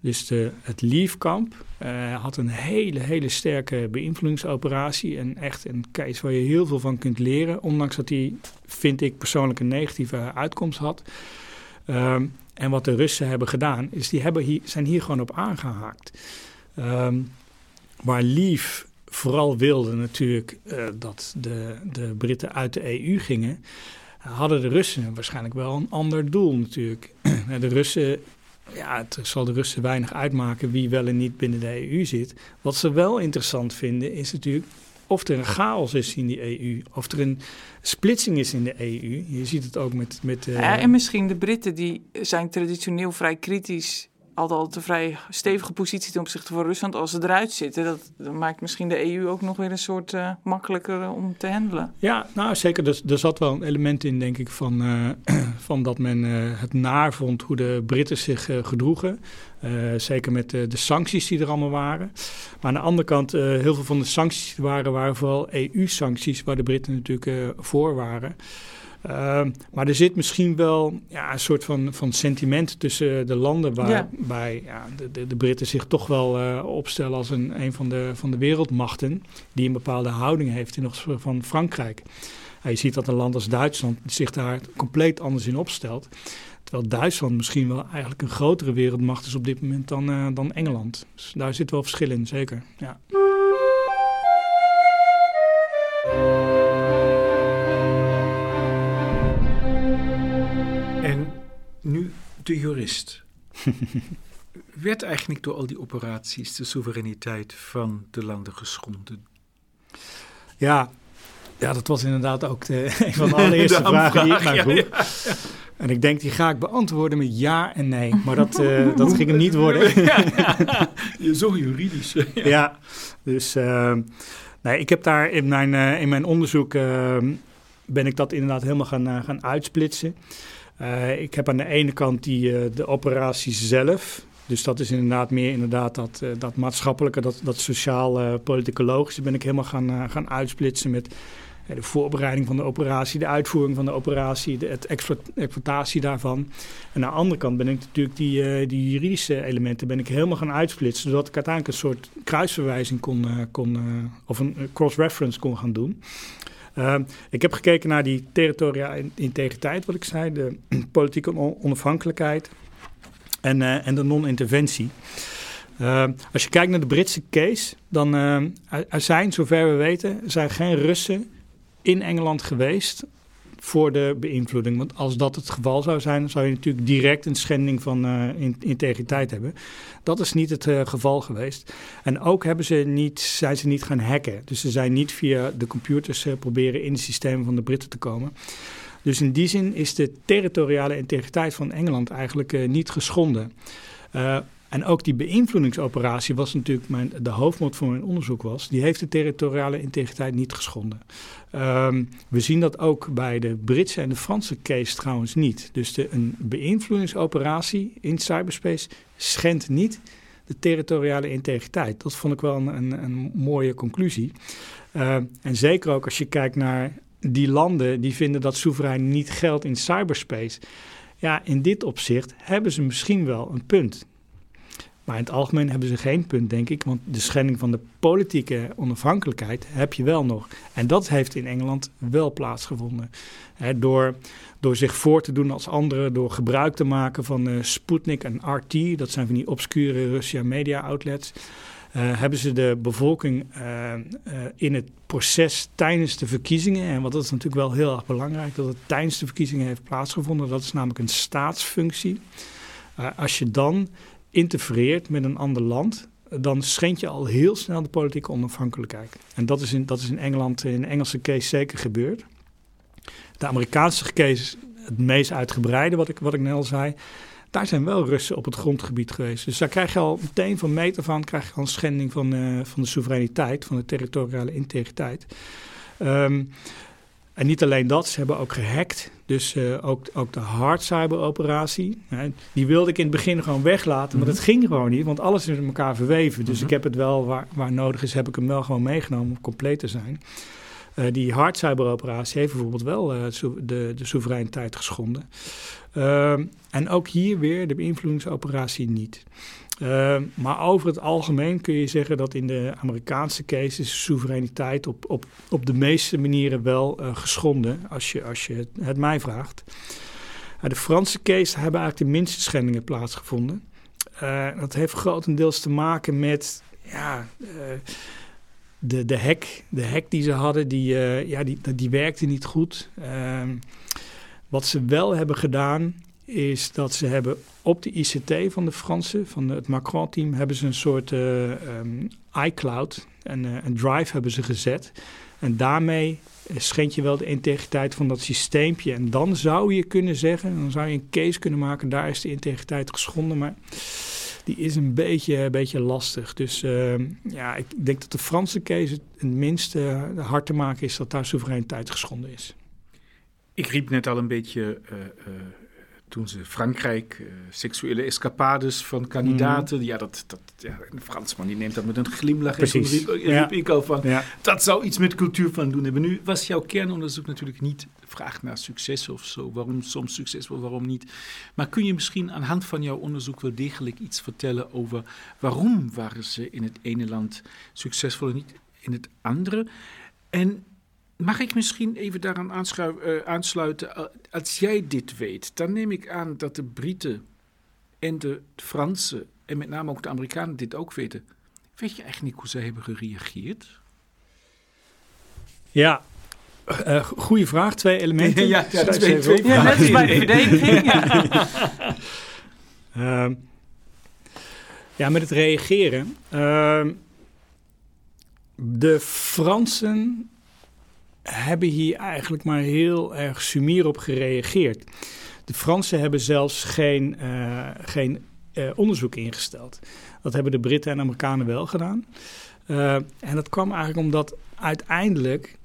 [SPEAKER 3] Dus de, het Leave-kamp uh, had een hele, hele sterke beïnvloedingsoperatie. En echt een case waar je heel veel van kunt leren. Ondanks dat die, vind ik persoonlijk, een negatieve uitkomst had. Um, en wat de Russen hebben gedaan, is die hebben hier, zijn hier gewoon op aangehaakt. Um, waar Lief vooral wilde natuurlijk uh, dat de, de Britten uit de EU gingen, hadden de Russen waarschijnlijk wel een ander doel natuurlijk. (clears throat) de Russen, ja, het zal de Russen weinig uitmaken wie wel en niet binnen de EU zit. Wat ze wel interessant vinden is natuurlijk of er een chaos is in die EU, of er een splitsing is in de EU. Je ziet het ook met... met
[SPEAKER 2] uh... ja, en misschien de Britten, die zijn traditioneel vrij kritisch altijd een vrij stevige positie ten opzichte van Rusland. Als ze eruit zitten, dat, maakt misschien de EU ook nog weer een soort uh, makkelijker om te handelen.
[SPEAKER 3] Ja, nou zeker. Er, er zat wel een element in, denk ik, van, uh, (clears throat) van dat men het naar vond hoe de Britten zich gedroegen. zeker met de sancties die er allemaal waren. Maar aan de andere kant, heel veel van de sancties die er waren, waren vooral EU-sancties, waar de Britten natuurlijk voor waren. Ehm, maar er zit misschien wel ja, een soort van, van sentiment tussen de landen waarbij ja. de, de, de, Britten zich toch wel uh, opstellen als een, een van, de, van de wereldmachten die een bepaalde houding heeft ten opzichte van Frankrijk. je ziet dat een land als Duitsland zich daar compleet anders in opstelt. Terwijl Duitsland misschien wel eigenlijk een grotere wereldmacht is op dit moment dan, uh, dan Engeland. Dus daar zit wel verschil in, zeker. Ja.
[SPEAKER 1] De jurist. (laughs) Werd eigenlijk door al die operaties de soevereiniteit van de landen geschonden?
[SPEAKER 3] Ja, ja dat was inderdaad ook de, (laughs) een van (laughs) de allereerste vragen die ik mij vroeg. En ik denk, die ga ik beantwoorden met ja en nee. Maar dat, uh, dat ging hem niet worden.
[SPEAKER 1] Je zo juridisch.
[SPEAKER 3] ja, dus uh, nee, ik heb daar in mijn, uh, in mijn onderzoek... ben ik dat inderdaad helemaal gaan, gaan uitsplitsen. Uh, ik heb aan de ene kant die, uh, de operatie zelf. Dus dat is inderdaad meer inderdaad dat, uh, dat maatschappelijke, dat, dat sociaal-politicologische ben ik helemaal gaan, gaan uitsplitsen met de voorbereiding van de operatie, de uitvoering van de operatie, de exploitatie daarvan. En aan de andere kant ben ik natuurlijk die, die juridische elementen ben ik helemaal gaan uitsplitsen, zodat ik uiteindelijk een soort kruisverwijzing kon, kon of een cross-reference kon gaan doen. Ehm, ik heb gekeken naar die territoriale integriteit, wat ik zei, de (clears throat) politieke onafhankelijkheid en, uh, en de non-interventie. Ehm, als je kijkt naar de Britse case, dan uh, er zijn, zover we weten, zijn geen Russen in Engeland geweest voor de beïnvloeding. Want als dat het geval zou zijn, zou je natuurlijk direct een schending van uh, integriteit hebben. Dat is niet het uh, geval geweest. En ook hebben ze niet, zijn ze niet gaan hacken. Dus ze zijn niet via de computers uh, proberen in het systeem van de Britten te komen. Dus in die zin is de territoriale integriteit van Engeland eigenlijk niet geschonden. En ook die beïnvloedingsoperatie was natuurlijk mijn, de hoofdmoot van mijn onderzoek was. Die heeft de territoriale integriteit niet geschonden. Um, we zien dat ook bij de Britse en de Franse case trouwens niet. Dus de, een beïnvloedingsoperatie in cyberspace schendt niet de territoriale integriteit. Dat vond ik wel een, een, een mooie conclusie. Uh, en zeker ook als je kijkt naar die landen die vinden dat soeverein niet geldt in cyberspace. Ja, in dit opzicht hebben ze misschien wel een punt. Maar in het algemeen hebben ze geen punt, denk ik. Want de schending van de politieke onafhankelijkheid heb je wel nog. En dat heeft in Engeland wel plaatsgevonden. door, door zich voor te doen als anderen, door gebruik te maken van uh, Sputnik en RT, dat zijn van die obscure Russische media outlets. Uh, hebben ze de bevolking uh, in het proces tijdens de verkiezingen, en wat dat is natuurlijk wel heel erg belangrijk, dat het tijdens de verkiezingen heeft plaatsgevonden, dat is namelijk een staatsfunctie. als je dan interfereert met een ander land, dan schend je al heel snel de politieke onafhankelijkheid. En dat is in, dat is in Engeland, in de Engelse case zeker gebeurd. De Amerikaanse case, het meest uitgebreide, wat ik, wat ik net al zei, daar zijn wel Russen op het grondgebied geweest. Dus daar krijg je al meteen van meter van, krijg je al een schending van, uh, van de soevereiniteit, van de territoriale integriteit. Um, en niet alleen dat, ze hebben ook gehackt. Dus uh, ook, ook de hard cyberoperatie. die wilde ik in het begin gewoon weglaten, maar dat mhm. ging gewoon niet, want alles is in elkaar verweven. Dus mhm. ik heb het wel, waar, waar nodig is, heb ik hem wel gewoon meegenomen om compleet te zijn. Uh, die hard cyberoperatie heeft bijvoorbeeld wel uh, de, de soevereiniteit geschonden. Ehm, en ook hier weer de beïnvloedingsoperatie niet. Ehm, maar over het algemeen kun je zeggen dat in de Amerikaanse cases soevereiniteit op, op, op de meeste manieren wel uh, geschonden, als je, als je het, mij vraagt. Uh, de Franse case hebben eigenlijk de minste schendingen plaatsgevonden. Uh, dat heeft grotendeels te maken met ja, de, de, hack, de hack die ze hadden, die, ja, die, die werkte niet goed. Ehm, wat ze wel hebben gedaan, is dat ze hebben op de ICT van de Fransen, van het Macron-team, hebben ze een soort uh, um, iCloud en een drive hebben ze gezet. En daarmee schendt je wel de integriteit van dat systeempje. En dan zou je kunnen zeggen, dan zou je een case kunnen maken, daar is de integriteit geschonden. Maar die is een beetje, een beetje lastig. Dus uh, ja, ik denk dat de Franse case het minste hard te maken is dat daar soevereiniteit geschonden is.
[SPEAKER 1] Ik riep net al een beetje toen ze Frankrijk, uh, seksuele escapades van kandidaten. Mhm. Ja, dat, dat, ja, een Fransman die neemt dat met een glimlach.
[SPEAKER 3] Precies.
[SPEAKER 1] En riep, riep ik al van, dat zou iets met cultuur van doen hebben. Nu was jouw kernonderzoek natuurlijk niet vraag naar succes of zo. Waarom soms succesvol, waarom niet. Maar kun je misschien aan hand van jouw onderzoek wel degelijk iets vertellen over waarom waren ze in het ene land succesvol en niet in het andere? En Mag ik misschien even daaraan uh, aansluiten? Als jij dit weet, dan neem ik aan dat de Britten en de Fransen en met name ook de Amerikanen dit ook weten. Weet je eigenlijk niet hoe zij hebben gereageerd?
[SPEAKER 3] Ja, uh, goede vraag. Twee elementen. (laughs)
[SPEAKER 1] ja, ja, twee, twee vragen. Ja,
[SPEAKER 2] net als bij de verdediging. ja.
[SPEAKER 3] uh, (laughs) ja, met het reageren. Uh, de Fransen hebben hier eigenlijk maar heel erg sumier op gereageerd. De Fransen hebben zelfs geen, uh, geen uh, onderzoek ingesteld. Dat hebben de Britten en Amerikanen wel gedaan. Uh, en dat kwam eigenlijk omdat uiteindelijk.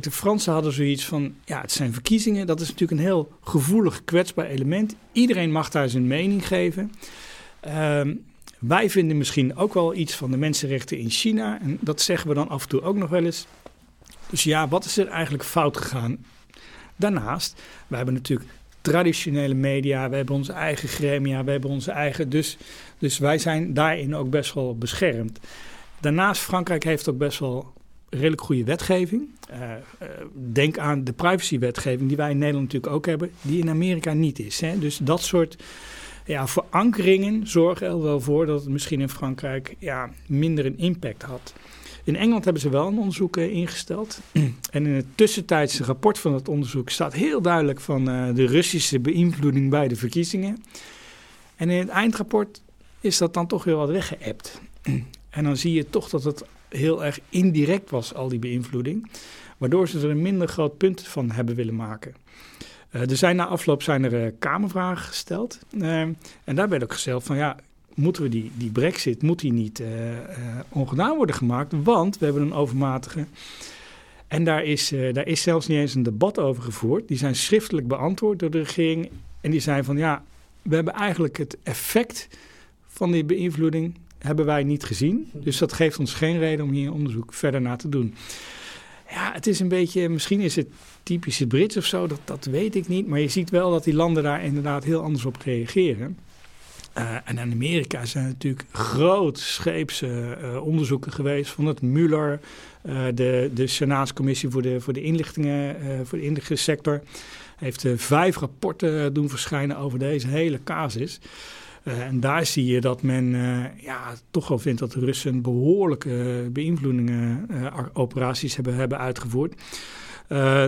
[SPEAKER 3] De Fransen hadden zoiets van: ja, het zijn verkiezingen. Dat is natuurlijk een heel gevoelig, kwetsbaar element. Iedereen mag daar zijn mening geven. Ehm, wij vinden misschien ook wel iets van de mensenrechten in China. En dat zeggen we dan af en toe ook nog wel eens. Dus ja, wat is er eigenlijk fout gegaan? Daarnaast, we hebben natuurlijk traditionele media, we hebben onze eigen gremia, we hebben onze eigen. Dus, dus wij zijn daarin ook best wel beschermd. Daarnaast, Frankrijk heeft ook best wel redelijk goede wetgeving. Uh, uh, denk aan de privacywetgeving die wij in Nederland natuurlijk ook hebben, die in Amerika niet is. Hè? Dus dat soort ja, verankeringen zorgen er wel voor dat het misschien in Frankrijk ja, minder een impact had. In Engeland hebben ze wel een onderzoek eh, ingesteld. (clears throat) En in het tussentijdse rapport van het onderzoek staat heel duidelijk van uh, de Russische beïnvloeding bij de verkiezingen. En in het eindrapport is dat dan toch weer wat weggeëpt. (clears throat) En dan zie je toch dat het heel erg indirect was, al die beïnvloeding. Waardoor ze er een minder groot punt van hebben willen maken. Uh, er zijn na afloop zijn er kamervragen gesteld. En daar werd ook gezegd van ja, moeten we die, die brexit, moet die niet uh, uh, ongedaan worden gemaakt? Want we hebben een overmatige... En daar is, uh, daar is zelfs niet eens een debat over gevoerd. Die zijn schriftelijk beantwoord door de regering. En die zijn van ja, we hebben eigenlijk het effect van die beïnvloeding hebben wij niet gezien. Dus dat geeft ons geen reden om hier onderzoek verder naar te doen. Ja, het is een beetje, misschien is het typische Brits of zo, dat, dat weet ik niet. Maar je ziet wel dat die landen daar inderdaad heel anders op reageren. En in Amerika zijn natuurlijk grootscheepse onderzoeken geweest van het Mueller, de, de Senaatscommissie voor de, voor de inlichtingen, voor de inlichtingssector. Heeft vijf rapporten doen verschijnen over deze hele casus. Uh, en daar zie je dat men uh, ja, toch wel vindt dat de Russen behoorlijke beïnvloedingen, uh, operaties hebben, hebben uitgevoerd.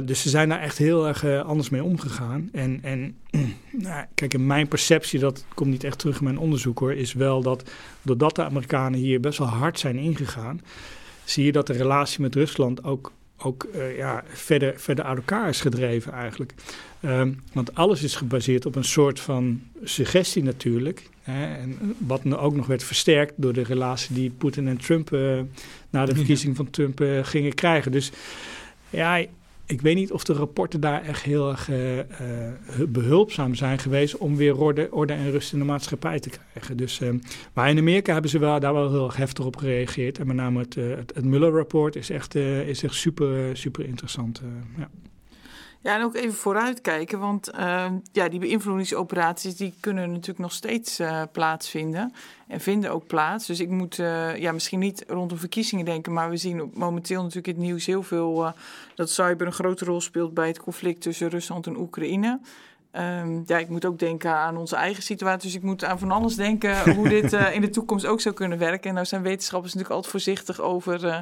[SPEAKER 3] Dus ze zijn daar echt heel erg anders mee omgegaan. En, en (clears throat) nou, kijk, in mijn perceptie, dat komt niet echt terug in mijn onderzoek hoor, is wel dat doordat de Amerikanen hier best wel hard zijn ingegaan, zie je dat de relatie met Rusland ook ook uh, ja, verder, verder uit elkaar is gedreven eigenlijk. Um, want alles is gebaseerd op een soort van suggestie natuurlijk. Hè, en wat ook nog werd versterkt door de relatie die Poetin en Trump uh, na de (laughs) verkiezing van Trump uh, gingen krijgen. Dus ja, ik weet niet of de rapporten daar echt heel erg uh, behulpzaam zijn geweest om weer orde, orde, en rust in de maatschappij te krijgen. Dus, uh, maar in Amerika hebben ze wel, daar wel heel erg heftig op gereageerd. En met name het, het, het Mueller-rapport is echt, is echt super, super interessant. ja.
[SPEAKER 2] Ja, en ook even vooruitkijken, want uh, ja, die beïnvloedingsoperaties die kunnen natuurlijk nog steeds uh, plaatsvinden en vinden ook plaats. Dus ik moet uh, ja, misschien niet rondom verkiezingen denken, maar we zien momenteel natuurlijk in het nieuws heel veel dat cyber een grote rol speelt bij het conflict tussen Rusland en Oekraïne. Um, ja, ik moet ook denken aan onze eigen situatie. Dus ik moet aan van alles denken hoe dit uh, in de toekomst ook zou kunnen werken. En nou zijn wetenschappers natuurlijk altijd voorzichtig over uh,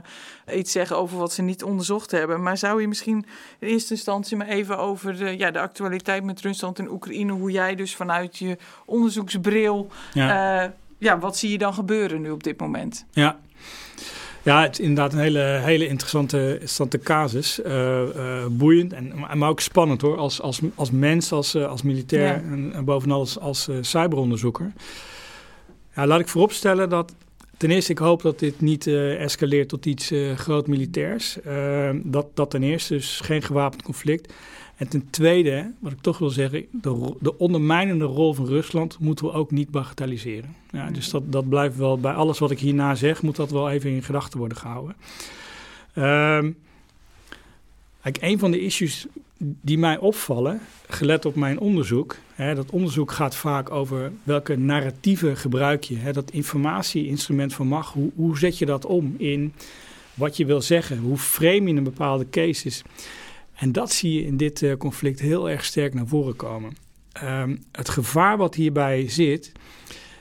[SPEAKER 2] iets zeggen over wat ze niet onderzocht hebben. Maar zou je misschien in eerste instantie maar even over de, ja, de actualiteit met Rusland en Oekraïne, hoe jij dus vanuit je onderzoeksbril, ja. Uh, ja, wat zie je dan gebeuren nu op dit moment?
[SPEAKER 3] Ja, ja, het is inderdaad een hele, hele interessante, interessante casus. Uh, uh, boeiend, en, maar ook spannend hoor. Als, als, als mens, als, uh, als militair ja. en, en, bovenal als, als cyberonderzoeker. Ja, laat ik vooropstellen dat ten eerste ik hoop dat dit niet escaleert tot iets groot militairs. dat, dat ten eerste, dus geen gewapend conflict. En ten tweede, wat ik toch wil zeggen, de, de ondermijnende rol van Rusland moeten we ook niet bagatelliseren. Ja, dus dat, dat blijft wel, bij alles wat ik hierna zeg, moet dat wel even in gedachten worden gehouden. Um, een van de issues die mij opvallen, gelet op mijn onderzoek, hè, dat onderzoek gaat vaak over welke narratieven gebruik je. Hè, dat informatie-instrument van macht, hoe, hoe zet je dat om in wat je wil zeggen? Hoe frame je een bepaalde cases? En dat zie je in dit uh, conflict heel erg sterk naar voren komen. Um, het gevaar wat hierbij zit,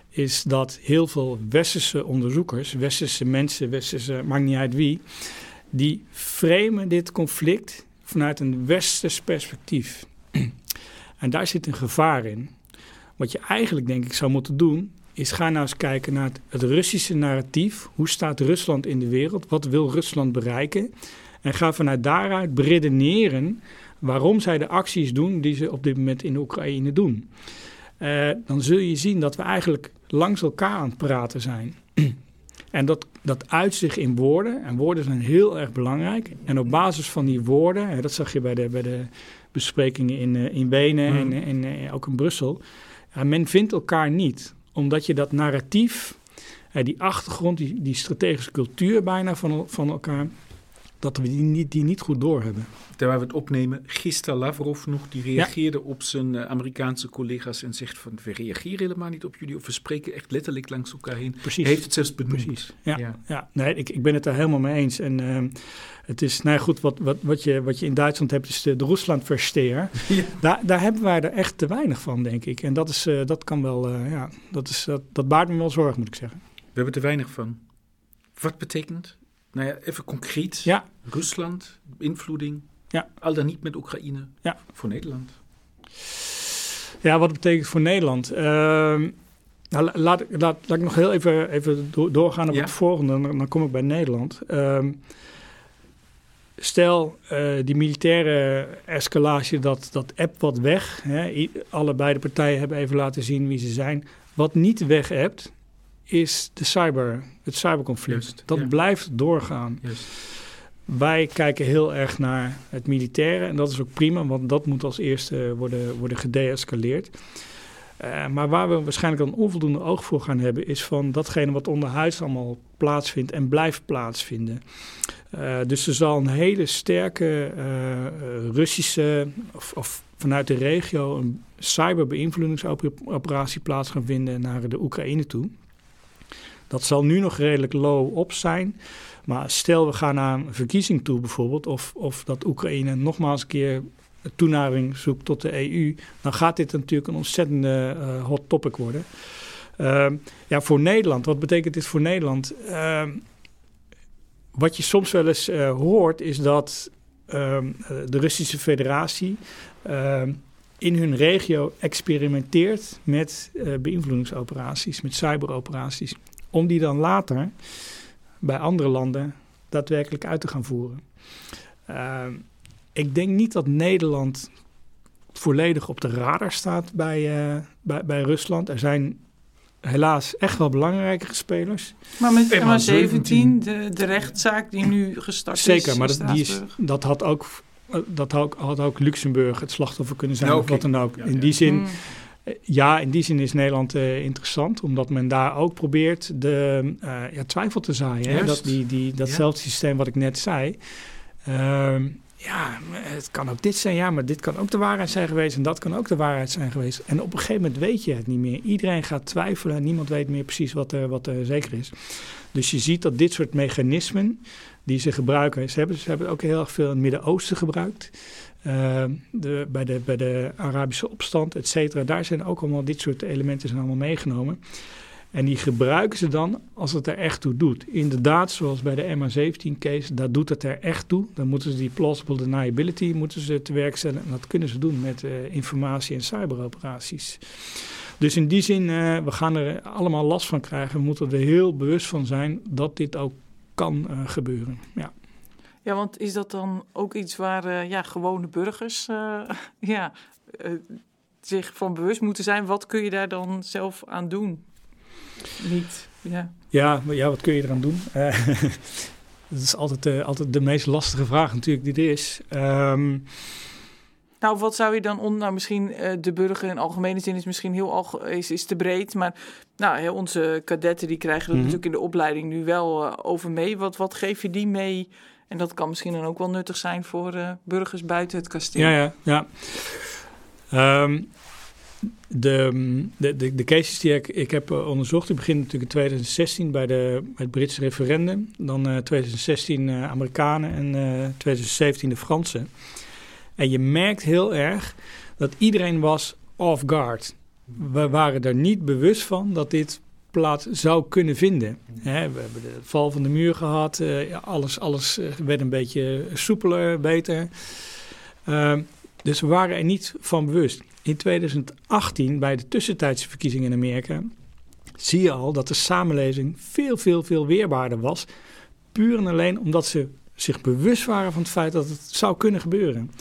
[SPEAKER 3] is dat heel veel westerse onderzoekers, westerse mensen, westerse, maakt niet uit wie, die framen dit conflict vanuit een westers perspectief. (clears throat) en daar zit een gevaar in. Wat je eigenlijk denk ik zou moeten doen, is ga nou eens kijken naar het Russische narratief. Hoe staat Rusland in de wereld? Wat wil Rusland bereiken? En ga vanuit daaruit beredeneren waarom zij de acties doen die ze op dit moment in Oekraïne doen. Uh, dan zul je zien dat we eigenlijk langs elkaar aan het praten zijn. (clears throat) en dat, dat uit zich in woorden. En woorden zijn heel erg belangrijk. En op basis van die woorden, hè, dat zag je bij de, bij de besprekingen in, uh, in Wenen mm. en, en uh, ook in Brussel. men vindt elkaar niet, omdat je dat narratief, die achtergrond, die, die strategische cultuur bijna van, van elkaar dat we die niet, die niet goed doorhebben.
[SPEAKER 1] Terwijl we het opnemen, gisteren Lavrov nog, die reageerde ja. op zijn uh, Amerikaanse collega's en zegt van we reageren helemaal niet op jullie of we spreken echt letterlijk langs elkaar heen. Precies. Heeft het zelfs benoemd. Precies.
[SPEAKER 3] Ja, ja. ja. nee, ik, ik ben het daar helemaal mee eens. En uh, het is, nou goed, wat, wat, wat, je, wat je in Duitsland hebt is de, de Rusland-versteer. (laughs) Ja. Daar, daar hebben wij er echt te weinig van, denk ik. En dat, is, uh, dat kan wel, ja, dat, is, dat, dat baart me wel zorg, moet ik zeggen.
[SPEAKER 1] We hebben te weinig van. Wat betekent nou ja, even concreet.
[SPEAKER 3] Ja.
[SPEAKER 1] Rusland, beïnvloeding.
[SPEAKER 3] Ja.
[SPEAKER 1] Al dan niet met Oekraïne.
[SPEAKER 3] Ja.
[SPEAKER 1] Voor Nederland.
[SPEAKER 3] Ja, wat betekent voor Nederland? Uh, nou, laat, laat, laat ik nog heel even, even doorgaan op ja. het volgende. Dan, dan, kom ik bij Nederland. Uh, stel, uh, die militaire escalatie, dat, dat app wat weg. Hè, allebei de partijen hebben even laten zien wie ze zijn. Wat niet weg hebt, is de cyber, het cyberconflict. Just, dat blijft doorgaan.
[SPEAKER 1] Just.
[SPEAKER 3] Wij kijken heel erg naar het militaire en dat is ook prima, want dat moet als eerste worden, worden gedeescaleerd. Uh, maar waar we waarschijnlijk dan onvoldoende oog voor gaan hebben, is van datgene wat onderhuids allemaal plaatsvindt en blijft plaatsvinden. Uh, dus er zal een hele sterke uh, Russische of, of vanuit de regio een cyberbeïnvloedingsoperatie plaats gaan vinden naar de Oekraïne toe. Dat zal nu nog redelijk low op zijn. Maar stel we gaan naar een verkiezing toe bijvoorbeeld, of, of dat Oekraïne nogmaals een keer toenadering zoekt tot de EU, dan gaat dit natuurlijk een ontzettende uh, hot topic worden. Uh, ja, voor Nederland, wat betekent dit voor Nederland? Uh, wat je soms wel eens uh, hoort, is dat ehm, de Russische Federatie ehm, in hun regio experimenteert met beïnvloedingsoperaties, met cyberoperaties, om die dan later bij andere landen daadwerkelijk uit te gaan voeren. Uh, ik denk niet dat Nederland volledig op de radar staat bij, uh, bij, bij Rusland. Er zijn helaas echt wel belangrijke spelers.
[SPEAKER 2] Maar met MH17, de, de rechtszaak die nu gestart
[SPEAKER 3] Zeker,
[SPEAKER 2] is
[SPEAKER 3] Zeker, maar dat, die is, dat had ook... Eh, dat had, had ook Luxemburg het slachtoffer kunnen zijn,
[SPEAKER 1] ja,
[SPEAKER 3] of wat dan ook.
[SPEAKER 1] Ja,
[SPEAKER 3] in
[SPEAKER 1] ja.
[SPEAKER 3] die zin,
[SPEAKER 2] Hmm.
[SPEAKER 3] Eh, ja, in die zin is Nederland uh, interessant, omdat men daar ook probeert de uh, ja, twijfel te zaaien. Hè? Dat, die, die, datzelfde systeem wat ik net zei. Uh, ja, het kan ook dit zijn, ja, maar dit kan ook de waarheid zijn geweest en dat kan ook de waarheid zijn geweest. En op een gegeven moment weet je het niet meer. Iedereen gaat twijfelen en niemand weet meer precies wat er, wat er zeker is. Dus je ziet dat dit soort mechanismen die ze gebruiken, ze hebben, ze hebben ook heel erg veel in het Midden-Oosten gebruikt. Uh, de, bij, de, bij de Arabische opstand, et cetera, daar zijn ook allemaal dit soort elementen zijn allemaal meegenomen. En die gebruiken ze dan als het er echt toe doet. Inderdaad, zoals bij de MH17-case, daar doet het er echt toe. Dan moeten ze die plausible deniability moeten ze te werk stellen. En dat kunnen ze doen met uh, informatie- en cyberoperaties. Dus in die zin, uh, we gaan er allemaal last van krijgen. We moeten er heel bewust van zijn dat dit ook kan uh, gebeuren. Ja.
[SPEAKER 2] ja, want is dat dan ook iets waar uh, ja, gewone burgers (laughs) ja, zich van bewust moeten zijn? Wat kun je daar dan zelf aan doen? Niet, ja.
[SPEAKER 3] Ja, ja, wat kun je eraan doen? (laughs) (laughs) Dat is altijd, altijd de meest lastige vraag natuurlijk die er is. Um,
[SPEAKER 2] nou, wat zou je dan on, nou misschien uh, de burger in algemene zin is misschien heel alge is, is te breed, maar nou, onze kadetten die krijgen dat mm -hmm. natuurlijk in de opleiding nu wel uh, over mee. Wat, wat geef je die mee? En dat kan misschien dan ook wel nuttig zijn voor uh, burgers buiten het kasteel.
[SPEAKER 3] Ja, ja, ja. Um, de, de, de, de, cases die ik, ik heb onderzocht, die beginnen natuurlijk in 2016 bij, de, bij het Britse referendum. Dan uh, 2016 uh, Amerikanen en uh, 2017 de Fransen. En je merkt heel erg dat iedereen was off guard. We waren er niet bewust van dat dit plaats zou kunnen vinden. We hebben de val van de muur gehad. Ja, alles, alles werd een beetje soepeler, beter. Uh, dus we waren er niet van bewust. In 2018, bij de tussentijdse verkiezingen in Amerika, zie je al dat de samenleving veel, veel, veel weerbaarder was. Puur en alleen omdat ze zich bewust waren van het feit dat het zou kunnen gebeuren.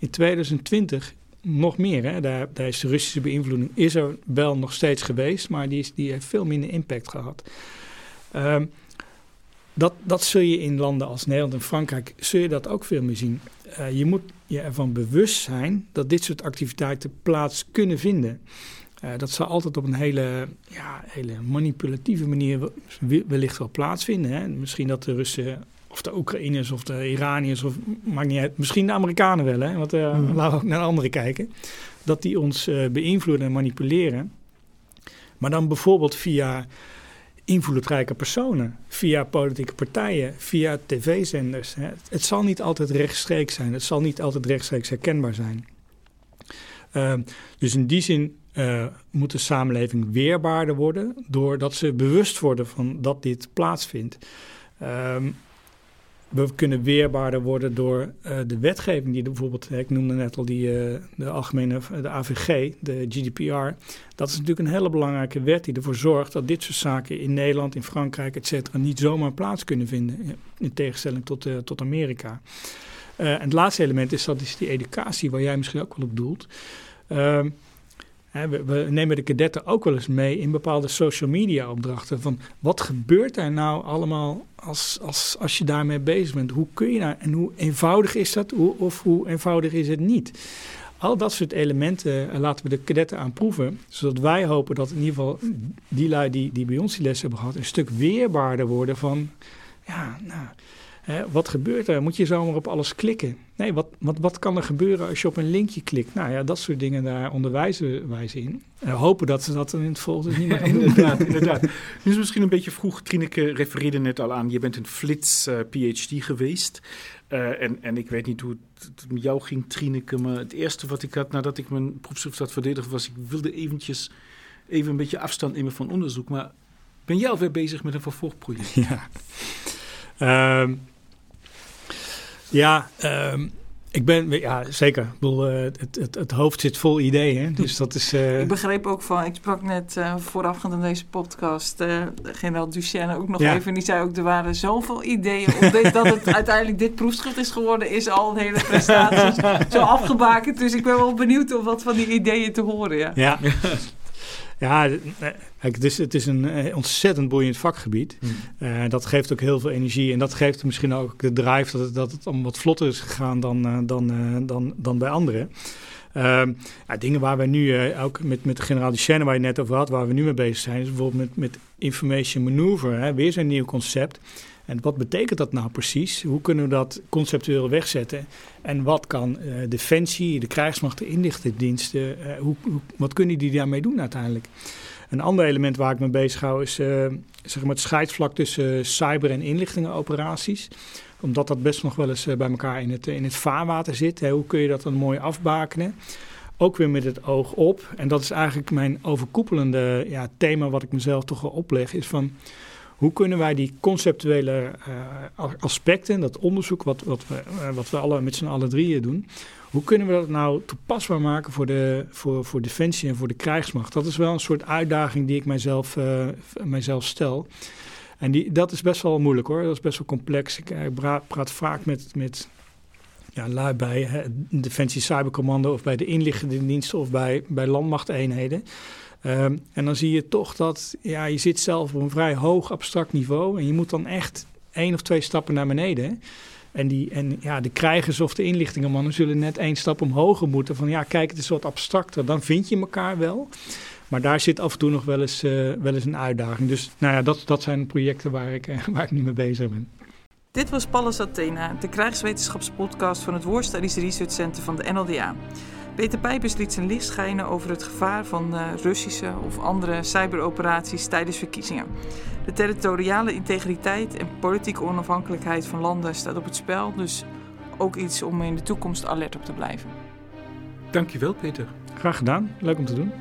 [SPEAKER 3] In 2020 nog meer. Hè? Daar, daar is de Russische beïnvloeding is er wel nog steeds geweest, maar die, is, die heeft veel minder impact gehad. Um, dat, dat zul je in landen als Nederland en Frankrijk zul je dat ook veel meer zien. Uh, je moet je ervan bewust zijn dat dit soort activiteiten plaats kunnen vinden. Uh, dat zal altijd op een hele, ja, hele manipulatieve manier wellicht wel plaatsvinden. Hè? Misschien dat de Russen of de Oekraïners of de Iraniërs, of maakt niet uit, misschien de Amerikanen wel, hè? want uh, mm. laten we ook naar anderen kijken. Dat die ons beïnvloeden en manipuleren. Maar dan bijvoorbeeld via invloedrijke personen, via politieke partijen, via tv-zenders. Het zal niet altijd rechtstreeks zijn, het zal niet altijd rechtstreeks herkenbaar zijn. Uh, dus in die zin uh, moet de samenleving weerbaarder worden, doordat ze bewust worden van dat dit plaatsvindt. Um, we kunnen weerbaarder worden door uh, de wetgeving die bijvoorbeeld, ik noemde net al die uh, de algemene, de AVG, de GDPR. Dat is natuurlijk een hele belangrijke wet die ervoor zorgt dat dit soort zaken in Nederland, in Frankrijk, et cetera, niet zomaar plaats kunnen vinden. In tegenstelling tot, tot Amerika. En het laatste element is dat is die educatie, waar jij misschien ook wel op doelt. We, we, nemen de kadetten ook wel eens mee in bepaalde social media opdrachten. Van wat gebeurt er nou allemaal als, als, als je daarmee bezig bent? Hoe kun je nou en hoe eenvoudig is dat hoe, of hoe eenvoudig is het niet? Al dat soort elementen uh, laten we de kadetten aan proeven. Zodat wij hopen dat in ieder geval die lui die, die bij ons die les hebben gehad... een stuk weerbaarder worden van... ja, nou, wat gebeurt er? Moet je zomaar op alles klikken? Nee, wat, wat, wat kan er gebeuren als je op een linkje klikt? Nou ja, dat soort dingen, daar onderwijzen wij ze in. Uh, hopen dat ze dat in het volgende niet meer gaan (laughs)
[SPEAKER 1] doen. inderdaad, inderdaad. Nu is misschien een beetje vroeg. Trineke refereerde net al aan, je bent een flits uh, PhD geweest. Uh, en, en ik weet niet hoe het, het met jou ging, Trineke, maar het eerste wat ik had nadat ik mijn proefschrift had verdedigd was, ik wilde eventjes even een beetje afstand nemen van onderzoek. Maar ben jij alweer bezig met een vervolgproject? (laughs)
[SPEAKER 3] Ja. Um, ja, um, ik ben, ja, zeker. Ik bedoel, uh, het, het, het, hoofd zit vol ideeën. Dus dat is. Uh...
[SPEAKER 2] Ik begreep ook van, ik sprak net uh, voorafgaand aan deze podcast, generaal Duchenne ook nog ja. even. En die zei ook, er waren zoveel ideeën. Dit, dat het (laughs) uiteindelijk dit proefschrift is geworden, is al een hele prestatie zo afgebakend. Dus ik ben wel benieuwd om wat van die ideeën te horen. Ja.
[SPEAKER 3] ja. (laughs) Ja, het is, het is een eh, ontzettend boeiend vakgebied. Uh, dat geeft ook heel veel energie. En dat geeft misschien ook de drive dat het, dat het om wat vlotter is gegaan dan, uh, dan, uh, dan, dan bij anderen. Ehm, ja, dingen waar we nu ook met, met de generaal Duchenne, waar je net over had, waar we nu mee bezig zijn, is bijvoorbeeld met, met information maneuver. Hè, weer zo'n nieuw concept. En wat betekent dat nou precies? Hoe kunnen we dat conceptueel wegzetten? En wat kan uh, Defensie, de krijgsmacht, de inlichtingendiensten, uh, hoe, wat kunnen die daarmee doen uiteindelijk? Een ander element waar ik me bezig hou is uh, zeg maar het scheidvlak tussen cyber- en inlichtingenoperaties. Omdat dat best nog wel eens bij elkaar in het, in het vaarwater zit. Hoe kun je dat dan mooi afbakenen? Ook weer met het oog op. En dat is eigenlijk mijn overkoepelende ja, thema wat ik mezelf toch wel opleg. Is van hoe kunnen wij die conceptuele uh, aspecten, dat onderzoek wat, wat, we, uh, wat we alle, met z'n allen drieën doen, hoe kunnen we dat nou toepasbaar maken voor, de, voor, voor Defensie en voor de krijgsmacht? Dat is wel een soort uitdaging die ik mijzelf, uh, mijzelf stel. En die, dat is best wel moeilijk hoor, dat is best wel complex. Ik, praat, vaak met, met ja, lui bij Defensie Cybercommando of bij de inlichtingendiensten of bij, bij landmachteenheden. Um, en dan zie je toch dat ja, je zit zelf op een vrij hoog abstract niveau. En je moet dan echt één of twee stappen naar beneden. En, die, en ja, de krijgers of de inlichtingenmannen zullen net één stap omhoog moeten. Van ja, kijk, het is wat abstracter. Dan vind je elkaar wel. Maar daar zit af en toe nog wel eens, uh, wel eens een uitdaging. Dus nou ja, dat, dat zijn projecten waar ik, uh, (laughs) waar ik nu mee bezig ben.
[SPEAKER 2] Dit was Pallas Athena, de krijgswetenschapspodcast van het War Studies Research Center van de NLDA. Peter Pijpers liet zijn licht schijnen over het gevaar van uh, Russische of andere cyberoperaties tijdens verkiezingen. De territoriale integriteit en politieke onafhankelijkheid van landen staat op het spel, dus ook iets om in de toekomst alert op te blijven.
[SPEAKER 1] Dankjewel, Peter.
[SPEAKER 3] Graag gedaan, leuk om te doen.